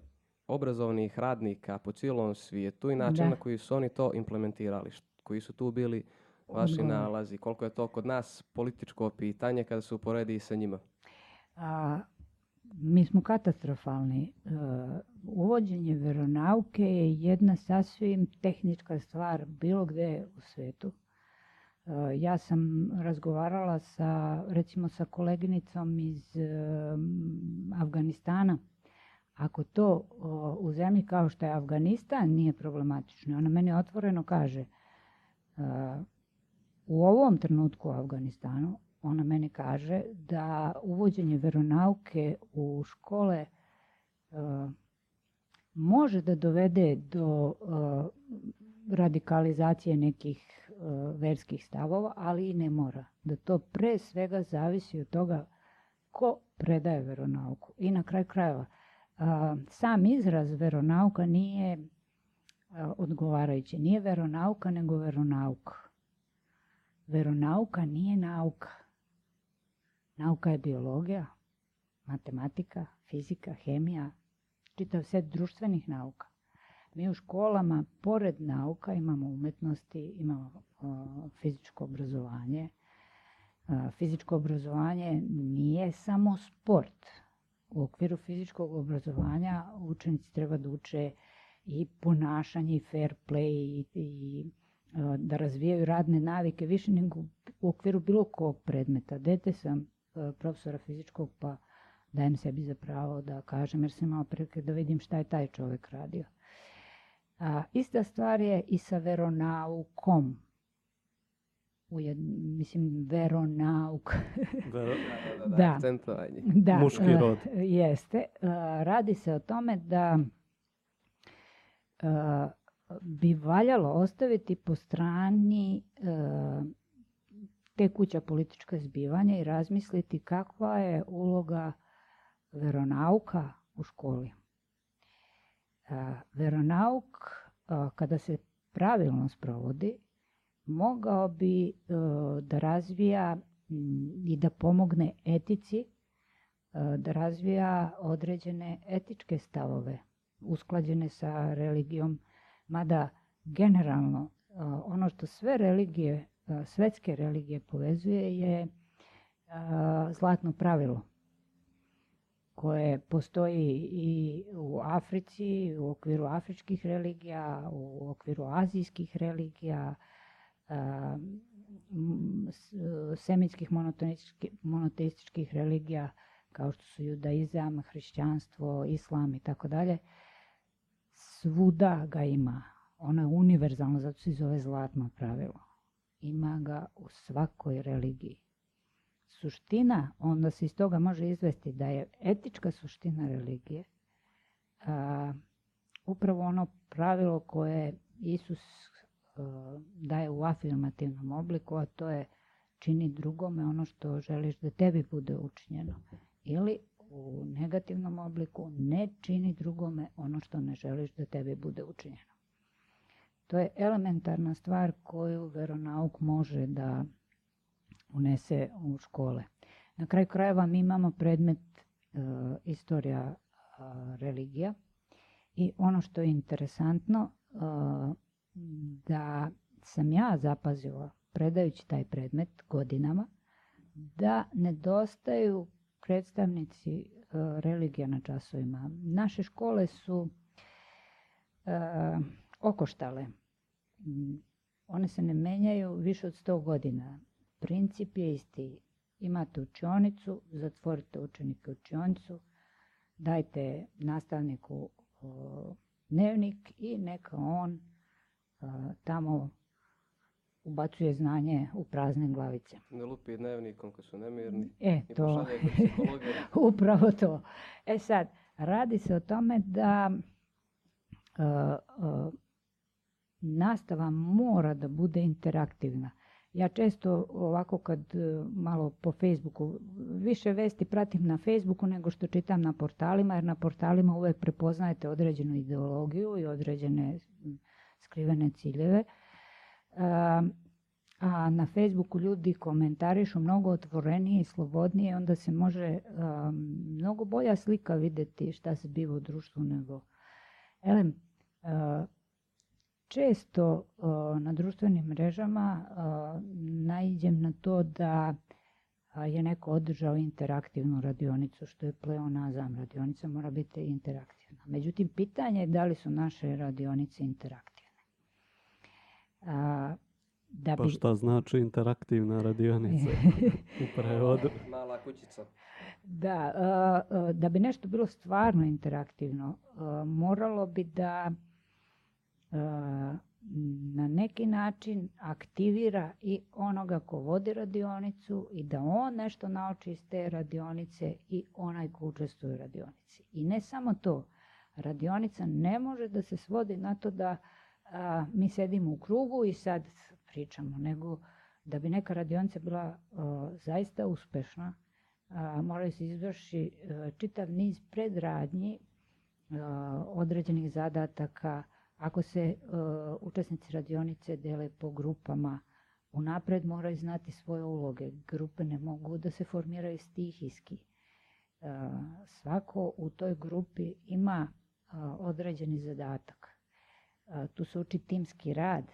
S2: obrazovnih radnika po cijelom svijetu i način
S3: Da.
S2: na koji su oni to implementirali. Koji su tu bili vaši
S3: Odgovor.
S2: nalazi? Koliko je to kod nas političko pitanje kada se uporedi sa njima?
S3: A, mi smo katastrofalni. E, uvođenje veronauke je jedna sasvim tehnička stvar bilo gdje u svijetu. E, ja sam razgovarala sa, recimo sa koleginicom iz e, Afganistana. Ako to u zemlji kao što je Afganistan nije problematično, ona meni otvoreno kaže u ovom trenutku u Afganistanu ona meni kaže da uvođenje veronauke u škole e, može da dovede do e, radikalizacije nekih verskih stavova, ali i ne mora. Da to pre svega zavisi od toga ko predaje veronauku. I na kraju krajeva, sam izraz veronauka nije odgovarajući. Nije veronauka, nego veronauka. Veronauka nije nauka. Nauka je biologija, matematika, fizika, hemija, čitav set društvenih nauka. Mi u školama, pored nauka, imamo umetnosti, imamo fizičko obrazovanje. fizičko obrazovanje nije samo sport. U okviru fizičkog obrazovanja učenici treba da uče i ponašanje i fair play i, i da razvijaju radne navike više nego u okviru bilo kog predmeta. Dete sam profesora fizičkog pa dajem sebi za pravo da kažem jer sam imala prilike da vidim šta je taj čovek radio. A, ista stvar je i sa veronaukom. Ujed, mislim, veronauk.
S2: Vero, da, da, da, da,
S3: da,
S1: Muški rod.
S3: Jeste. Radi se o tome da bi valjalo ostaviti po strani tekuća politička zbivanja i razmisliti kakva je uloga veronauka u školi. Veronauk, kada se pravilno sprovodi, mogao bi e, da razvija i da pomogne etici, e, da razvija određene etičke stavove usklađene sa religijom, mada generalno e, ono što sve religije, svetske religije povezuje je zlatno pravilo koje postoji i u Africi, u okviru afričkih religija, u okviru azijskih religija, semitskih monoteističkih religija kao što su judaizam, hrišćanstvo, islam i tako dalje, svuda ga ima. Ono je univerzalno, zato se zove zlatno pravilo. Ima ga u svakoj religiji suština, onda se iz toga može izvesti da je etička suština religije a, upravo ono pravilo koje Isus a, daje u afirmativnom obliku, a to je čini drugome ono što želiš da tebi bude učinjeno. Ili u negativnom obliku ne čini drugome ono što ne želiš da tebi bude učinjeno. To je elementarna stvar koju veronauk može da unese u škole. Na kraju krajeva mi imamo predmet e, istorija e, religija i ono što je interesantno e, da sam ja zapazila predajući taj predmet godinama da nedostaju predstavnici e, religija na časovima. Naše škole su e, okoštale. One se ne menjaju više od 100 godina. Princip je isti. Imate učionicu, zatvorite učenike u učionicu, dajte nastavniku dnevnik i neka on tamo ubacuje znanje u prazne glavice.
S2: Ne lupi dnevnikom kad su nemirni.
S3: E, to. Upravo to. E sad, radi se o tome da uh, uh, nastava mora da bude interaktivna. Ja često ovako kad e, malo po Facebooku, više vesti pratim na Facebooku nego što čitam na portalima, jer na portalima uvek prepoznajete određenu ideologiju i određene skrivene ciljeve. A na Facebooku ljudi komentarišu mnogo otvorenije i slobodnije, onda se može mnogo bolja slika videti šta se biva u društvu nego... Elem, često na društvenim mrežama naiđem na to da je neko održao interaktivnu radionicu, što je pleonazam. Radionica mora biti interaktivna. Međutim, pitanje je da li su naše radionice interaktivne.
S1: Da pa bi... Pa šta znači interaktivna radionica u prevodu?
S2: Mala kućica.
S3: Da, da bi nešto bilo stvarno interaktivno, moralo bi da na neki način aktivira i onoga ko vodi radionicu i da on nešto nauči iz te radionice i onaj ko učestvuje u radionici. I ne samo to, radionica ne može da se svodi na to da a, mi sedimo u krugu i sad pričamo, nego da bi neka radionica bila a, zaista uspešna, a, mora se izvrši a, čitav niz predradnji, a, određenih zadataka, ako se a, učesnici radionice dele po grupama, unapred moraju znati svoje uloge. Grupe ne mogu da se formiraju stihijski. A, svako u toj grupi ima a, određeni zadatak. Tu se uči timski rad.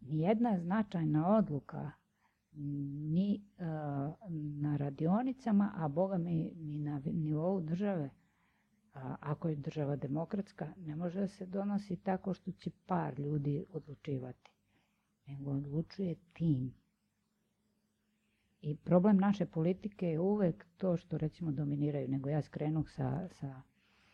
S3: Nijedna značajna odluka ni na radionicama, a boga mi ni na nivou države, ako je država demokratska, ne može da se donosi tako što će par ljudi odlučivati, nego odlučuje tim. I problem naše politike je uvek to što recimo dominiraju, nego ja skrenuh sa, sa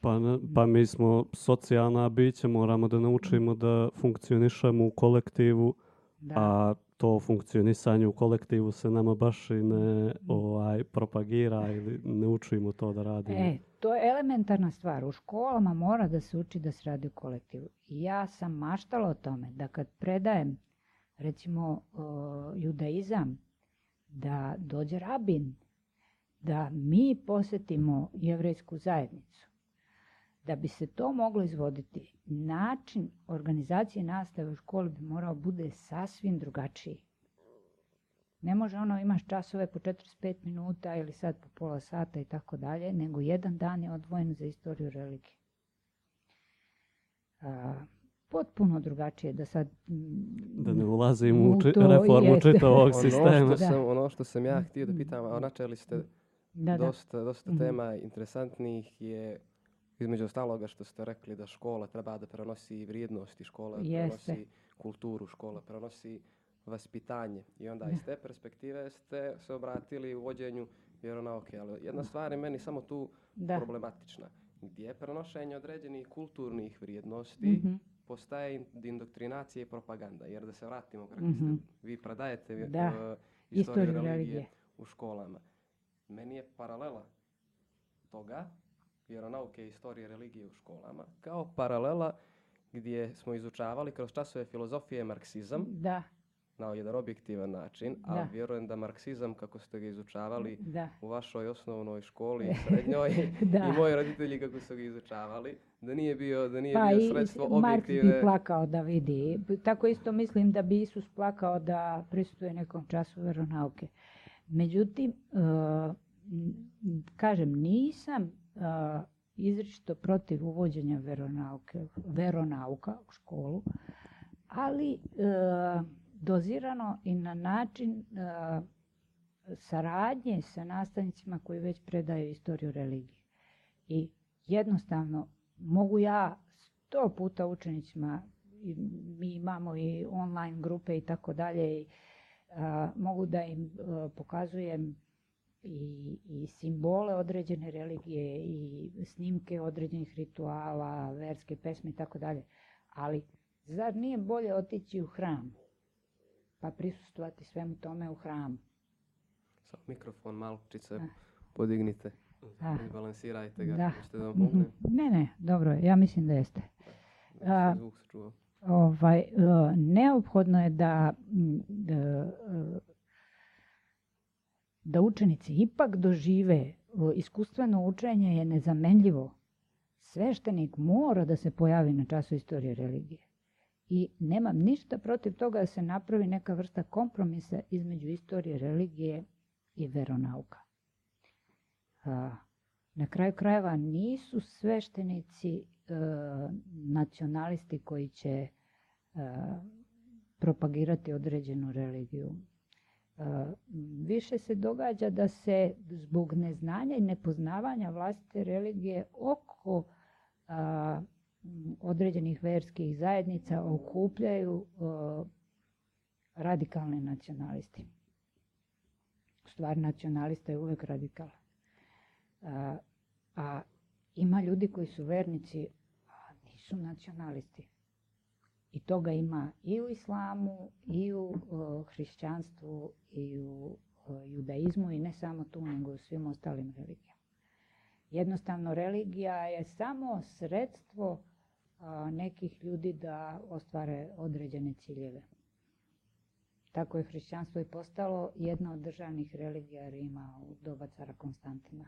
S1: Pa, na- pa mi smo socijalna bića, moramo da naučimo da funkcionišemo u kolektivu,
S3: da,
S1: a to funkcionisanje u kolektivu se nama baš i ne ovaj, propagira ili ne učimo to da radimo.
S3: E, to je elementarna stvar. U školama mora da se uči da se radi u kolektivu. I ja sam maštala o tome da kad predajem, recimo, judaizam, da dođe rabin, da mi posetimo jevrejsku zajednicu. Da bi se to moglo izvoditi, način organizacije nastave u školi bi morao bude sasvim drugačiji. Ne može ono imaš časove po 45 minuta ili sad po pola sata i tako dalje, nego jedan dan je odvojen za istoriju religije. A, potpuno drugačije da sad... mm,
S1: Da ne ulazimo u,
S3: U
S1: či- reformu čitavog
S2: Ono
S1: sistema.
S2: što, sam, ono što sam ja htio da
S3: Mm.
S2: pitam, a načeli ste
S3: Da, da.
S2: dosta, dosta
S3: Mhm.
S2: tema interesantnih je između ostaloga što ste rekli da škola treba da prenosi vrijednosti, škola
S3: Jeste.
S2: prenosi kulturu, škola prenosi vaspitanje. I onda
S3: Da.
S2: iz te perspektive ste se obratili uvođenju vjeronauke. Ali jedna stvar je meni samo tu
S3: Da.
S2: problematična. Gdje prenošenje određenih kulturnih vrijednosti
S3: Mhm.
S2: postaje in- indoktrinacija i propaganda. Jer da se vratimo, kako
S3: Mhm.
S2: ste, vi predajete
S3: Da.
S2: uh, istoriju
S3: Istoriju
S2: religije
S3: religije.
S2: u školama. Meni je paralela toga, vjeronauke i istorije religije u školama, kao paralela gdje smo izučavali kroz časove filozofije marksizam
S3: Da,
S2: na jedan objektivan način, a
S3: Da.
S2: vjerujem da marksizam kako ste ga izučavali
S3: da.
S2: u vašoj osnovnoj školi i srednjoj
S3: Da.
S2: i moji roditelji kako su ga izučavali, da nije bio, da nije
S3: Pa
S2: bio
S3: i
S2: sredstvo
S3: Marks bi
S2: objektivne...
S3: plakao da vidi. Tako isto mislim da bi Isus plakao da prisutuje nekom času veronauke. Međutim, n- kažem, nisam uh, izričito protiv uvođenja veronauke, veronauka u školu, ali uh, dozirano i na način uh, saradnje sa nastavnicima koji već predaju istoriju religije. I jednostavno mogu ja sto puta učenicima, i mi imamo i online grupe i tako dalje, i, a, mogu da im a, pokazujem i, i simbole određene religije i snimke određenih rituala, verske pesme i tako dalje. Ali zar nije bolje otići u hram pa prisustvovati svemu tome u hramu?
S2: Samo mikrofon malčice
S3: Da.
S2: podignite,
S3: Da.
S2: izbalansirajte ga,
S3: Da.
S2: da vam
S3: Mhm.
S2: pomognem?
S3: Ne, ne, dobro, ja mislim da jeste.
S2: Da se zvuk sačuva.
S3: ovaj, e, neophodno je da, da, e, da učenici ipak dožive iskustveno učenje je nezamenljivo. Sveštenik mora da se pojavi na času istorije religije. I nemam ništa protiv toga da se napravi neka vrsta kompromisa između istorije religije i veronauka. Na kraju krajeva nisu sveštenici e, nacionalisti koji će e, propagirati određenu religiju. E, više se događa da se zbog neznanja i nepoznavanja vlastite religije oko a, određenih verskih zajednica okupljaju radikalni nacionalisti. U stvari nacionalista je uvek radikalan. A, ima ljudi koji su vernici, a nisu nacionalisti. I toga ima i u islamu, i u hrišćanstvu, i u judaizmu, i ne samo tu, nego u svim ostalim religijama. Jednostavno, religija je samo sredstvo nekih ljudi da ostvare određene ciljeve. Tako je hrišćanstvo i postalo jedna od državnih religija Rima u doba cara Konstantina.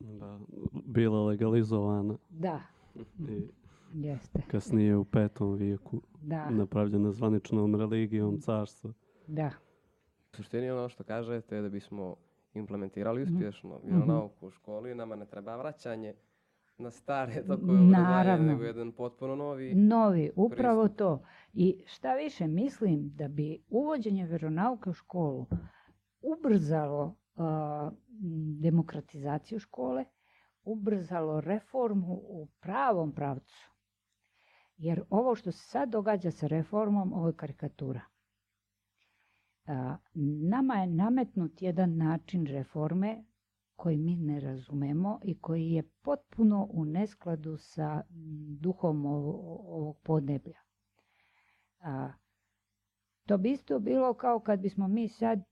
S1: Da, bila legalizovana
S3: Da,
S1: i
S3: jeste.
S1: kasnije u petom vijeku
S3: Da,
S1: napravljena zvaničnom religijom carstva.
S3: da.
S2: U suštini ono što kažete je da bismo implementirali
S3: Mhm.
S2: uspješno vjeronauku u školi, nama ne treba vraćanje na stare tokove obrazovanja,
S3: Naravno.
S2: nego jedan potpuno novi.
S3: Novi, upravo
S2: pristup.
S3: to. I šta više, mislim da bi uvođenje vjeronauke u školu ubrzalo m, demokratizaciju škole, ubrzalo reformu u pravom pravcu. Jer ovo što se sad događa sa reformom, ovo je karikatura. Nama je nametnut jedan način reforme koji mi ne razumemo i koji je potpuno u neskladu sa duhom ovo- ovog podneblja. A, to bi isto bilo kao kad bismo mi sad e,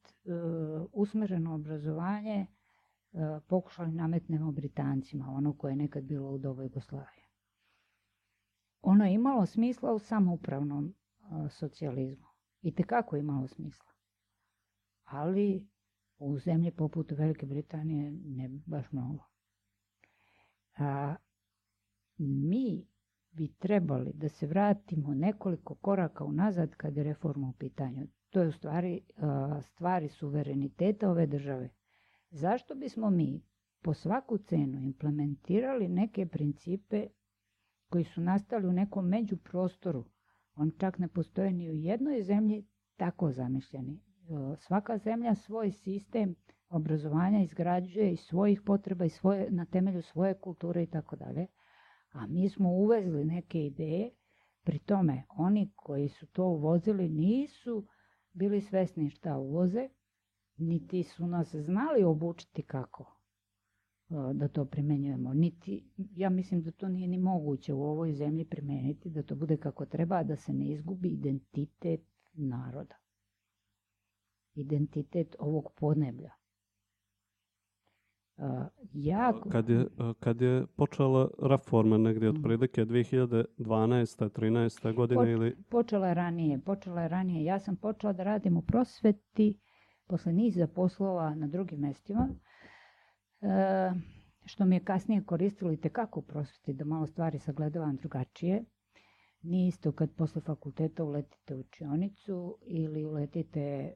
S3: usmjereno obrazovanje e, pokušali nametnemo Britancima, ono koje je nekad bilo u dobu Jugoslavije. Ono je imalo smisla u samoupravnom e, socijalizmu. I tekako je imalo smisla. Ali u zemlji poput Velike Britanije ne baš mnogo. A, mi bi trebali da se vratimo nekoliko koraka unazad kad je reforma u pitanju. To je u stvari stvari suvereniteta ove države. Zašto bismo mi po svaku cenu implementirali neke principe koji su nastali u nekom međuprostoru? On čak ne postoje ni u jednoj zemlji tako zamišljeni. E, Svaka zemlja svoj sistem obrazovanja izgrađuje iz svojih potreba i svoje, na temelju svoje kulture i tako dalje. A mi smo uvezli neke ideje, pri tome oni koji su to uvozili nisu bili svesni šta uvoze, niti su nas znali obučiti kako e, da to primenjujemo. Niti, ja mislim da to nije ni moguće u ovoj zemlji primeniti, da to bude kako treba, da se ne izgubi identitet naroda. Identitet ovog podneblja. E, jako,
S1: Kad je, kad je počela reforma negdje
S3: Mhm.
S1: otprilike 2012. 13. godine
S3: Poč-
S1: ili
S3: Počela je ranije, počela je ranije. Ja sam počela da radim u prosveti posle niza poslova na drugim mestima, e, što mi je kasnije koristilo i tekako u prosveti da malo stvari sagledavam drugačije. Nije isto kad posle fakulteta uletite u učionicu ili uletite e,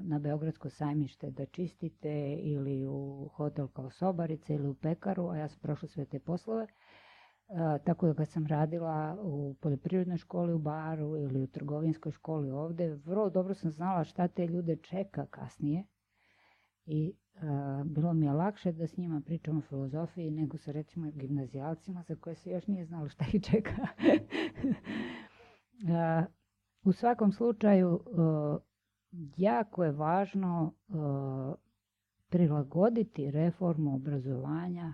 S3: na Beogradsko sajmište da čistite ili u hotel kao sobarica ili u pekaru, a ja sam prošla sve te poslove. E, tako da kad sam radila u poljoprivrednoj školi u Baru ili u trgovinskoj školi ovde, vrlo dobro sam znala šta te ljude čeka kasnije. I e, bilo mi je lakše da s njima pričam o filozofiji nego sa recimo gimnazijalcima za koje se još nije znalo šta ih čeka. E, u svakom slučaju, e, jako je važno e, prilagoditi reformu obrazovanja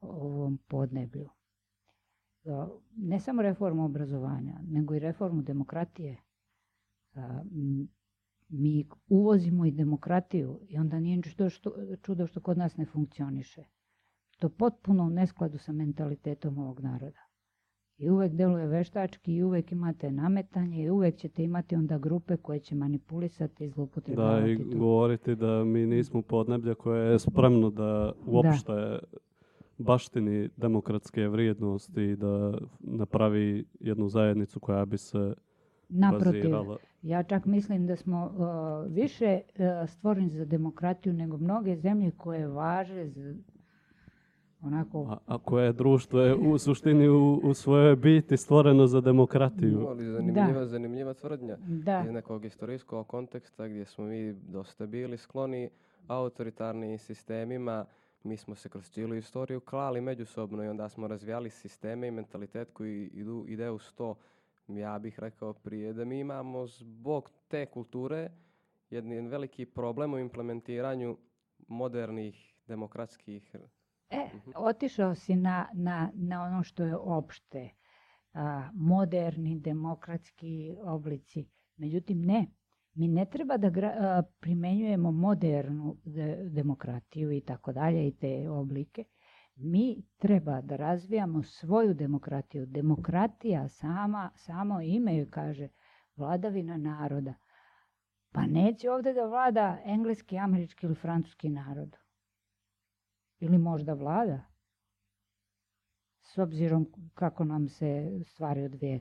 S3: ovom podneblju. E, Ne samo reformu obrazovanja, nego i reformu demokratije. E, m, Mi uvozimo i demokratiju i onda nije čudo što, čudo što kod nas ne funkcioniše. To je potpuno u neskladu sa mentalitetom ovog naroda. I uvek deluje veštački i uvek imate nametanje i uvek ćete imati onda grupe koje će manipulisati i
S1: da
S3: zloupotrebljavati
S1: i
S3: to.
S1: govoriti da mi nismo podneblje koje je spremno da uopšte baštini demokratske vrijednosti i da napravi jednu zajednicu koja bi se
S3: Naprotiv,
S1: bazirala.
S3: ja čak mislim da smo uh, više uh, stvoreni za demokratiju nego mnoge zemlje koje važe za onako
S1: A, a koje društvo je u suštini u, u svojoj biti stvoreno za demokratiju.
S2: Ali zanimljiva, zanimljiva tvrdnja.
S3: da,
S2: Iz nekog istorijskog konteksta gdje smo mi dosta bili skloni autoritarnim sistemima. Mi smo se kroz cijelu istoriju klali međusobno i onda smo razvijali sisteme i mentalitet koji idu, ide uz to. Ja bih rekao prije da mi imamo zbog te kulture jedan veliki problem u implementiranju modernih demokratskih
S3: E, otišao si na, na, na ono što je opšte, a, moderni, demokratski oblici. Međutim, ne. Mi ne treba da gra, a, primenjujemo modernu de- demokratiju i tako dalje i te oblike, Mi treba da razvijamo svoju demokratiju. Demokratija sama, samo ime joj kaže vladavina naroda. Pa neće ovdje da vlada engleski, američki ili francuski narod. Ili možda vlada. S obzirom kako nam se stvari odvije.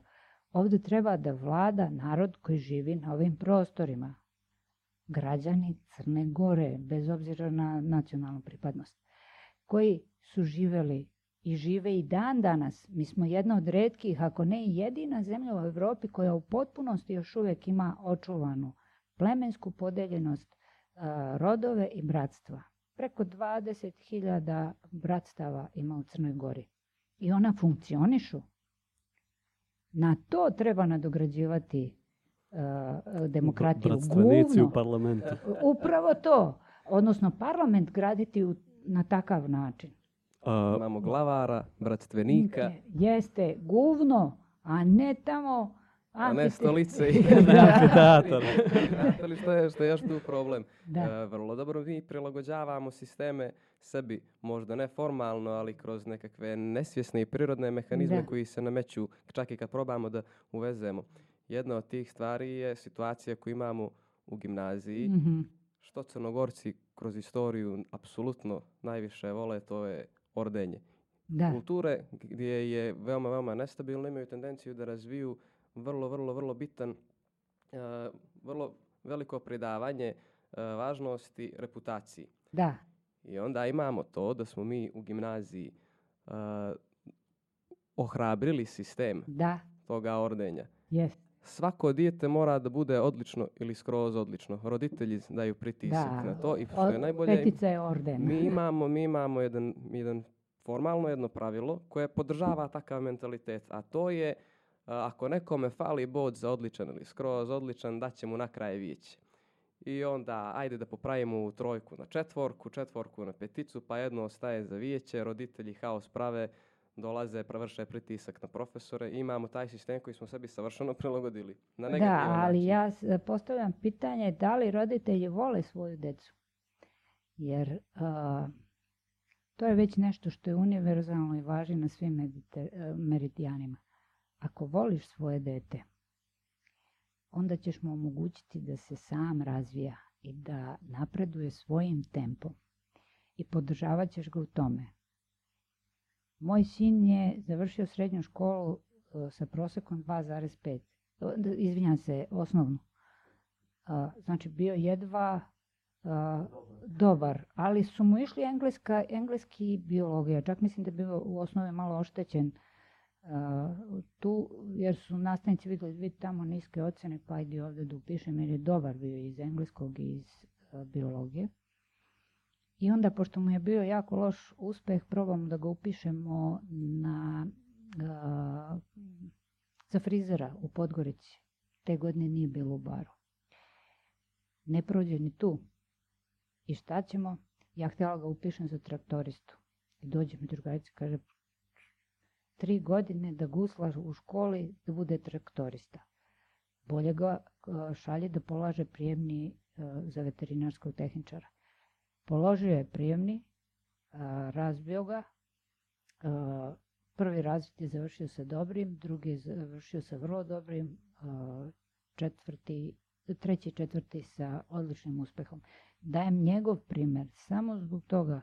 S3: Ovdje treba da vlada narod koji živi na ovim prostorima. Građani Crne Gore, bez obzira na nacionalnu pripadnost, koji su živeli i žive i dan danas. Mi smo jedna od redkih, ako ne i jedina zemlja u Europi koja u potpunosti još uvijek ima očuvanu plemensku podeljenost, rodove i bratstva. Preko 20.000 bratstava ima u Crnoj Gori. I ona funkcionišu. Na to treba nadograđivati demokratiju.
S1: Bratstvenici u parlamentu.
S3: Upravo to. Odnosno parlament graditi na takav način.
S2: Imamo glavara, bratstvenika.
S3: Jeste, guvno, a ne tamo
S2: a ne stolice
S1: i amfiteatar.
S2: što, je, što je još tu problem. Da. vrlo dobro mi prilagođavamo sisteme sebi, možda ne formalno, ali kroz nekakve nesvjesne i prirodne mehanizme koji se nameću, čak i kad probamo da uvezemo. Jedna od tih stvari je situacija koju imamo u gimnaziji, što crnogorci kroz istoriju apsolutno najviše vole, to je ordenje. Da. Kulture gdje je veoma, veoma nestabilno imaju tendenciju da razviju vrlo, vrlo, vrlo bitan, uh, vrlo veliko predavanje uh, važnosti reputaciji.
S3: Da.
S2: I onda imamo to da smo mi u gimnaziji uh, ohrabrili sistem
S3: da.
S2: toga ordenja.
S3: Yes.
S2: Svako dijete mora da bude odlično ili skroz odlično. Roditelji daju pritisak na to i što je najbolje...
S3: Petica je orden.
S2: Mi imamo, mi imamo jedan, jedan formalno jedno pravilo koje podržava takav mentalitet, a to je ako nekome fali bod za odličan ili skroz odličan, da će mu na kraj vijeće. I onda, ajde da popravimo trojku na četvorku, četvorku na peticu, pa jedno ostaje za vijeće, roditelji haos prave, dolaze, prevrše pritisak na profesore i imamo taj sistem koji smo sebi savršeno prilagodili. Na
S3: da, ali ja postavljam pitanje da li roditelji vole svoju decu. Jer to je već nešto što je univerzalno i važi na svim meridijanima. Ako voliš svoje dete, onda ćeš mu omogućiti da se sam razvija i da napreduje svojim tempom i podržavat ćeš ga u tome. Moj sin je završio srednju školu e, sa prosekom 2,5. Izvinjam se, osnovnu. Znači bio jedva dobar, ali su mu išli engleska, engleski biologija. Čak mislim da je bio u osnovi malo oštećen tu, jer su nastavnici vidjeli vidi tamo niske ocjene, pa ajde ovdje da upišem, jer je dobar bio iz engleskog i iz biologije. I onda, pošto mu je bio jako loš uspeh, probamo da ga upišemo na, za frizera u Podgorici. Te godine nije bilo u baru. Ne prođe ni tu. I šta ćemo? Ja htjela ga upišem za traktoristu. I dođe mi drugarica kaže, tri godine da guslaš u školi da bude traktorista. Bolje ga šalje da polaže prijemni za veterinarskog tehničara. Položio je prijemni, razbio ga, prvi razred je završio sa dobrim, drugi je završio sa vrlo dobrim, četvrti, treći četvrti sa odličnim uspehom. Dajem njegov primjer samo zbog toga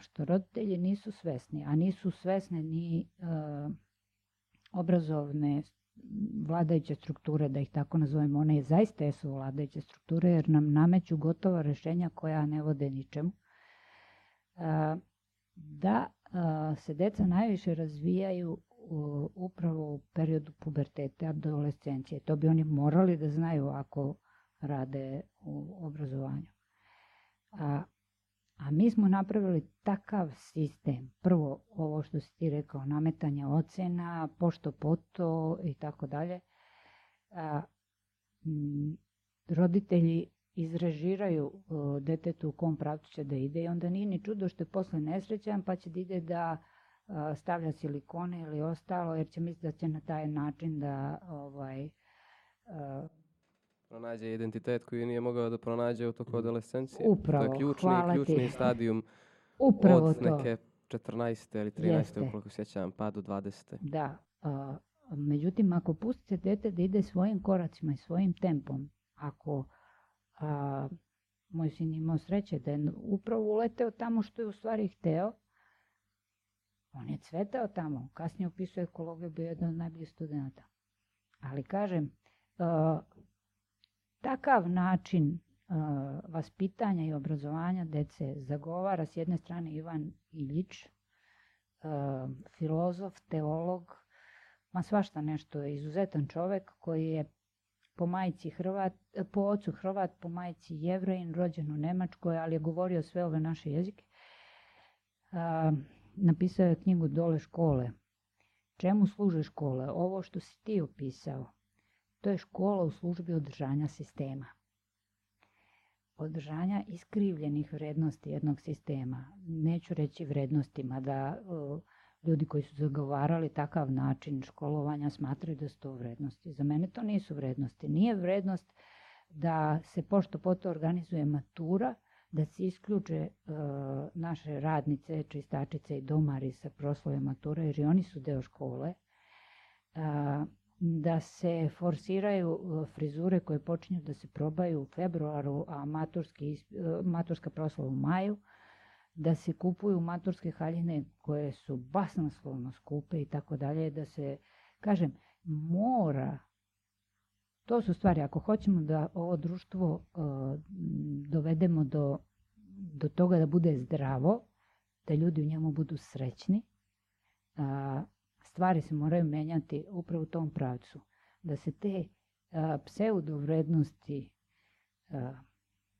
S3: što roditelji nisu svesni, a nisu svesne ni obrazovne vladajuće strukture, da ih tako nazovemo, one zaista jesu vladajuće strukture jer nam nameću gotova rješenja koja ne vode ničemu. Da se deca najviše razvijaju upravo u periodu pubertete, adolescencije. To bi oni morali da znaju ako rade u obrazovanju. A a mi smo napravili takav sistem. Prvo, ovo što si ti rekao, nametanje ocena, pošto poto i tako dalje. Roditelji izrežiraju detetu u kom pravcu će da ide i onda nije ni čudo što je posle nesrećan pa će da ide da stavlja silikone ili ostalo jer će misliti da će na taj način da ovaj,
S2: pronađe identitet koji nije mogao da pronađe u toku mm. adolescencije.
S3: Upravo,
S2: to je ključni, ključni stadijum
S3: Upravo
S2: od neke 14. ili 13.
S3: Jeste.
S2: ukoliko sjećam, pa do 20.
S3: Da. a, međutim, ako pustite dete da ide svojim koracima i svojim tempom, ako a, moj sin imao sreće da je upravo uleteo tamo što je u stvari hteo, on je cvetao tamo. Kasnije upisuje ekologiju, bio je jedan od najboljih studenta. Ali kažem, a, takav način vaspitanja i obrazovanja dece zagovara s jedne strane Ivan Iljić, filozof, teolog, ma svašta nešto, izuzetan čovek koji je po majici Hrvat, po ocu Hrvat, po majici Jevrejin, rođen u Nemačkoj, ali je govorio sve ove naše jezike. Napisao je knjigu Dole škole. Čemu služe škole? Ovo što si ti opisao, to je škola u službi održanja sistema. Održanja iskrivljenih vrednosti jednog sistema. Neću reći vrednostima da ljudi koji su zagovarali takav način školovanja smatraju da su to vrednosti. Za mene to nisu vrednosti. Nije vrednost da se pošto poto organizuje matura, da se isključe uh, naše radnice, čistačice i domari sa proslove matura, jer i oni su deo škole. Uh, da se forsiraju frizure koje počinju da se probaju u februaru, a maturski, maturska proslava u maju, da se kupuju maturske haljine koje su basnoslovno skupe i tako dalje, da se, kažem, mora, to su stvari, ako hoćemo da ovo društvo uh, dovedemo do, do toga da bude zdravo, da ljudi u njemu budu srećni, uh, stvari se moraju menjati upravo u tom pravcu. Da se te a, pseudo vrednosti, a,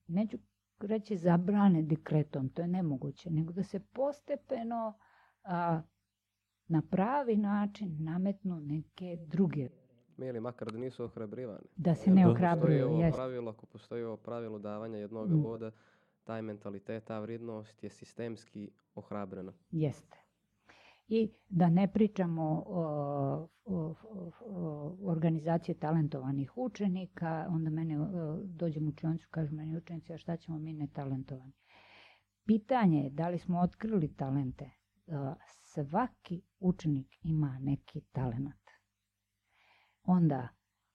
S3: neću reći zabrane dekretom, to je nemoguće, nego da se postepeno a, na pravi način nametnu neke druge.
S2: Ili makar da nisu ohrabrivane.
S3: Da se ne ohrabruju,
S2: Postoji ovo
S3: jest.
S2: pravilo, ako postoji ovo pravilo davanja jednog
S3: Mm.
S2: boda, taj mentalitet, ta vrednost je sistemski ohrabrena.
S3: Jeste. I da ne pričamo o, o, o, organizaciji talentovanih učenika, onda mene dođem u učionicu, kažu meni učenici, a šta ćemo mi netalentovani? Pitanje je da li smo otkrili talente. A, Svaki učenik ima neki talenat. Onda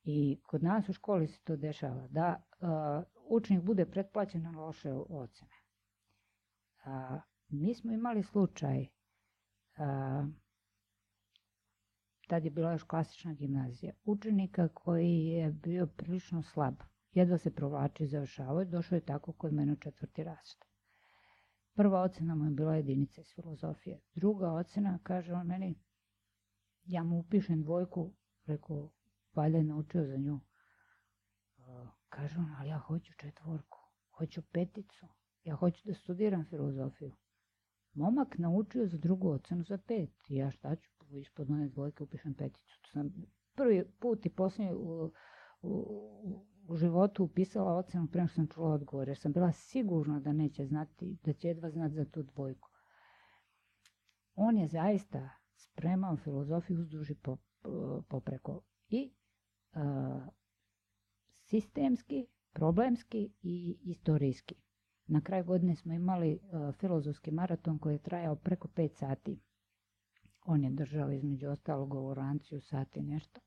S3: i kod nas u školi se to dešava da a, učenik bude pretplaćen na loše ocene. Mi smo imali slučaj a, tad je bila još klasična gimnazija, učenika koji je bio prilično slab. Jedva se provlači i završavao, došao je tako kod mene u četvrti razred. Prva ocena mu je bila jedinica iz filozofije. Druga ocena, kaže on meni, ja mu upišem dvojku, rekao, valjda je naučio za nju. Kaže on, ali ja hoću četvorku, hoću peticu, ja hoću da studiram filozofiju. Momak naučio za drugu ocenu za pet. Ja šta ću, ispod one dvojke upišem peticu. To sam prvi put i posljednji u, u, u životu upisala ocenu prema što sam čula odgovor, jer sam bila sigurna da neće znati, da će jedva znati za tu dvojku. On je zaista spremao filozofiju uzduž i po, popreko. I a, sistemski, problemski i istorijski. Na kraju godine smo imali uh, filozofski maraton koji je trajao preko 5 sati. On je držao između ostalog govoranciju sati nešto.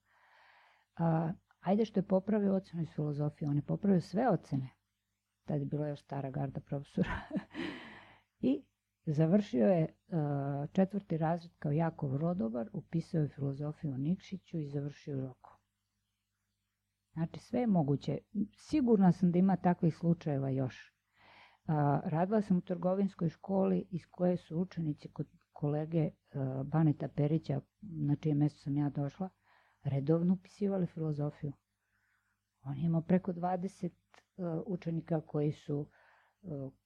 S3: Ajde što je popravio ocenu iz filozofije, on je popravio sve ocene. Tad je bila još stara garda profesora. I završio je uh, četvrti razred kao jako vrlo dobar, upisao je filozofiju u Nikšiću i završio roku. Znači sve je moguće. Sigurna sam da ima takvih slučajeva još. Radila sam u trgovinskoj školi iz koje su učenici kod kolege Baneta Perića, na čije mesto sam ja došla, redovno upisivali filozofiju. On je imao preko 20 a, učenika koji su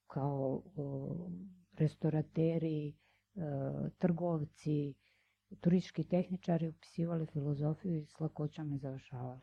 S3: kao restorateri, trgovci, turistički tehničari upisivali filozofiju i s lakoćom je završavali.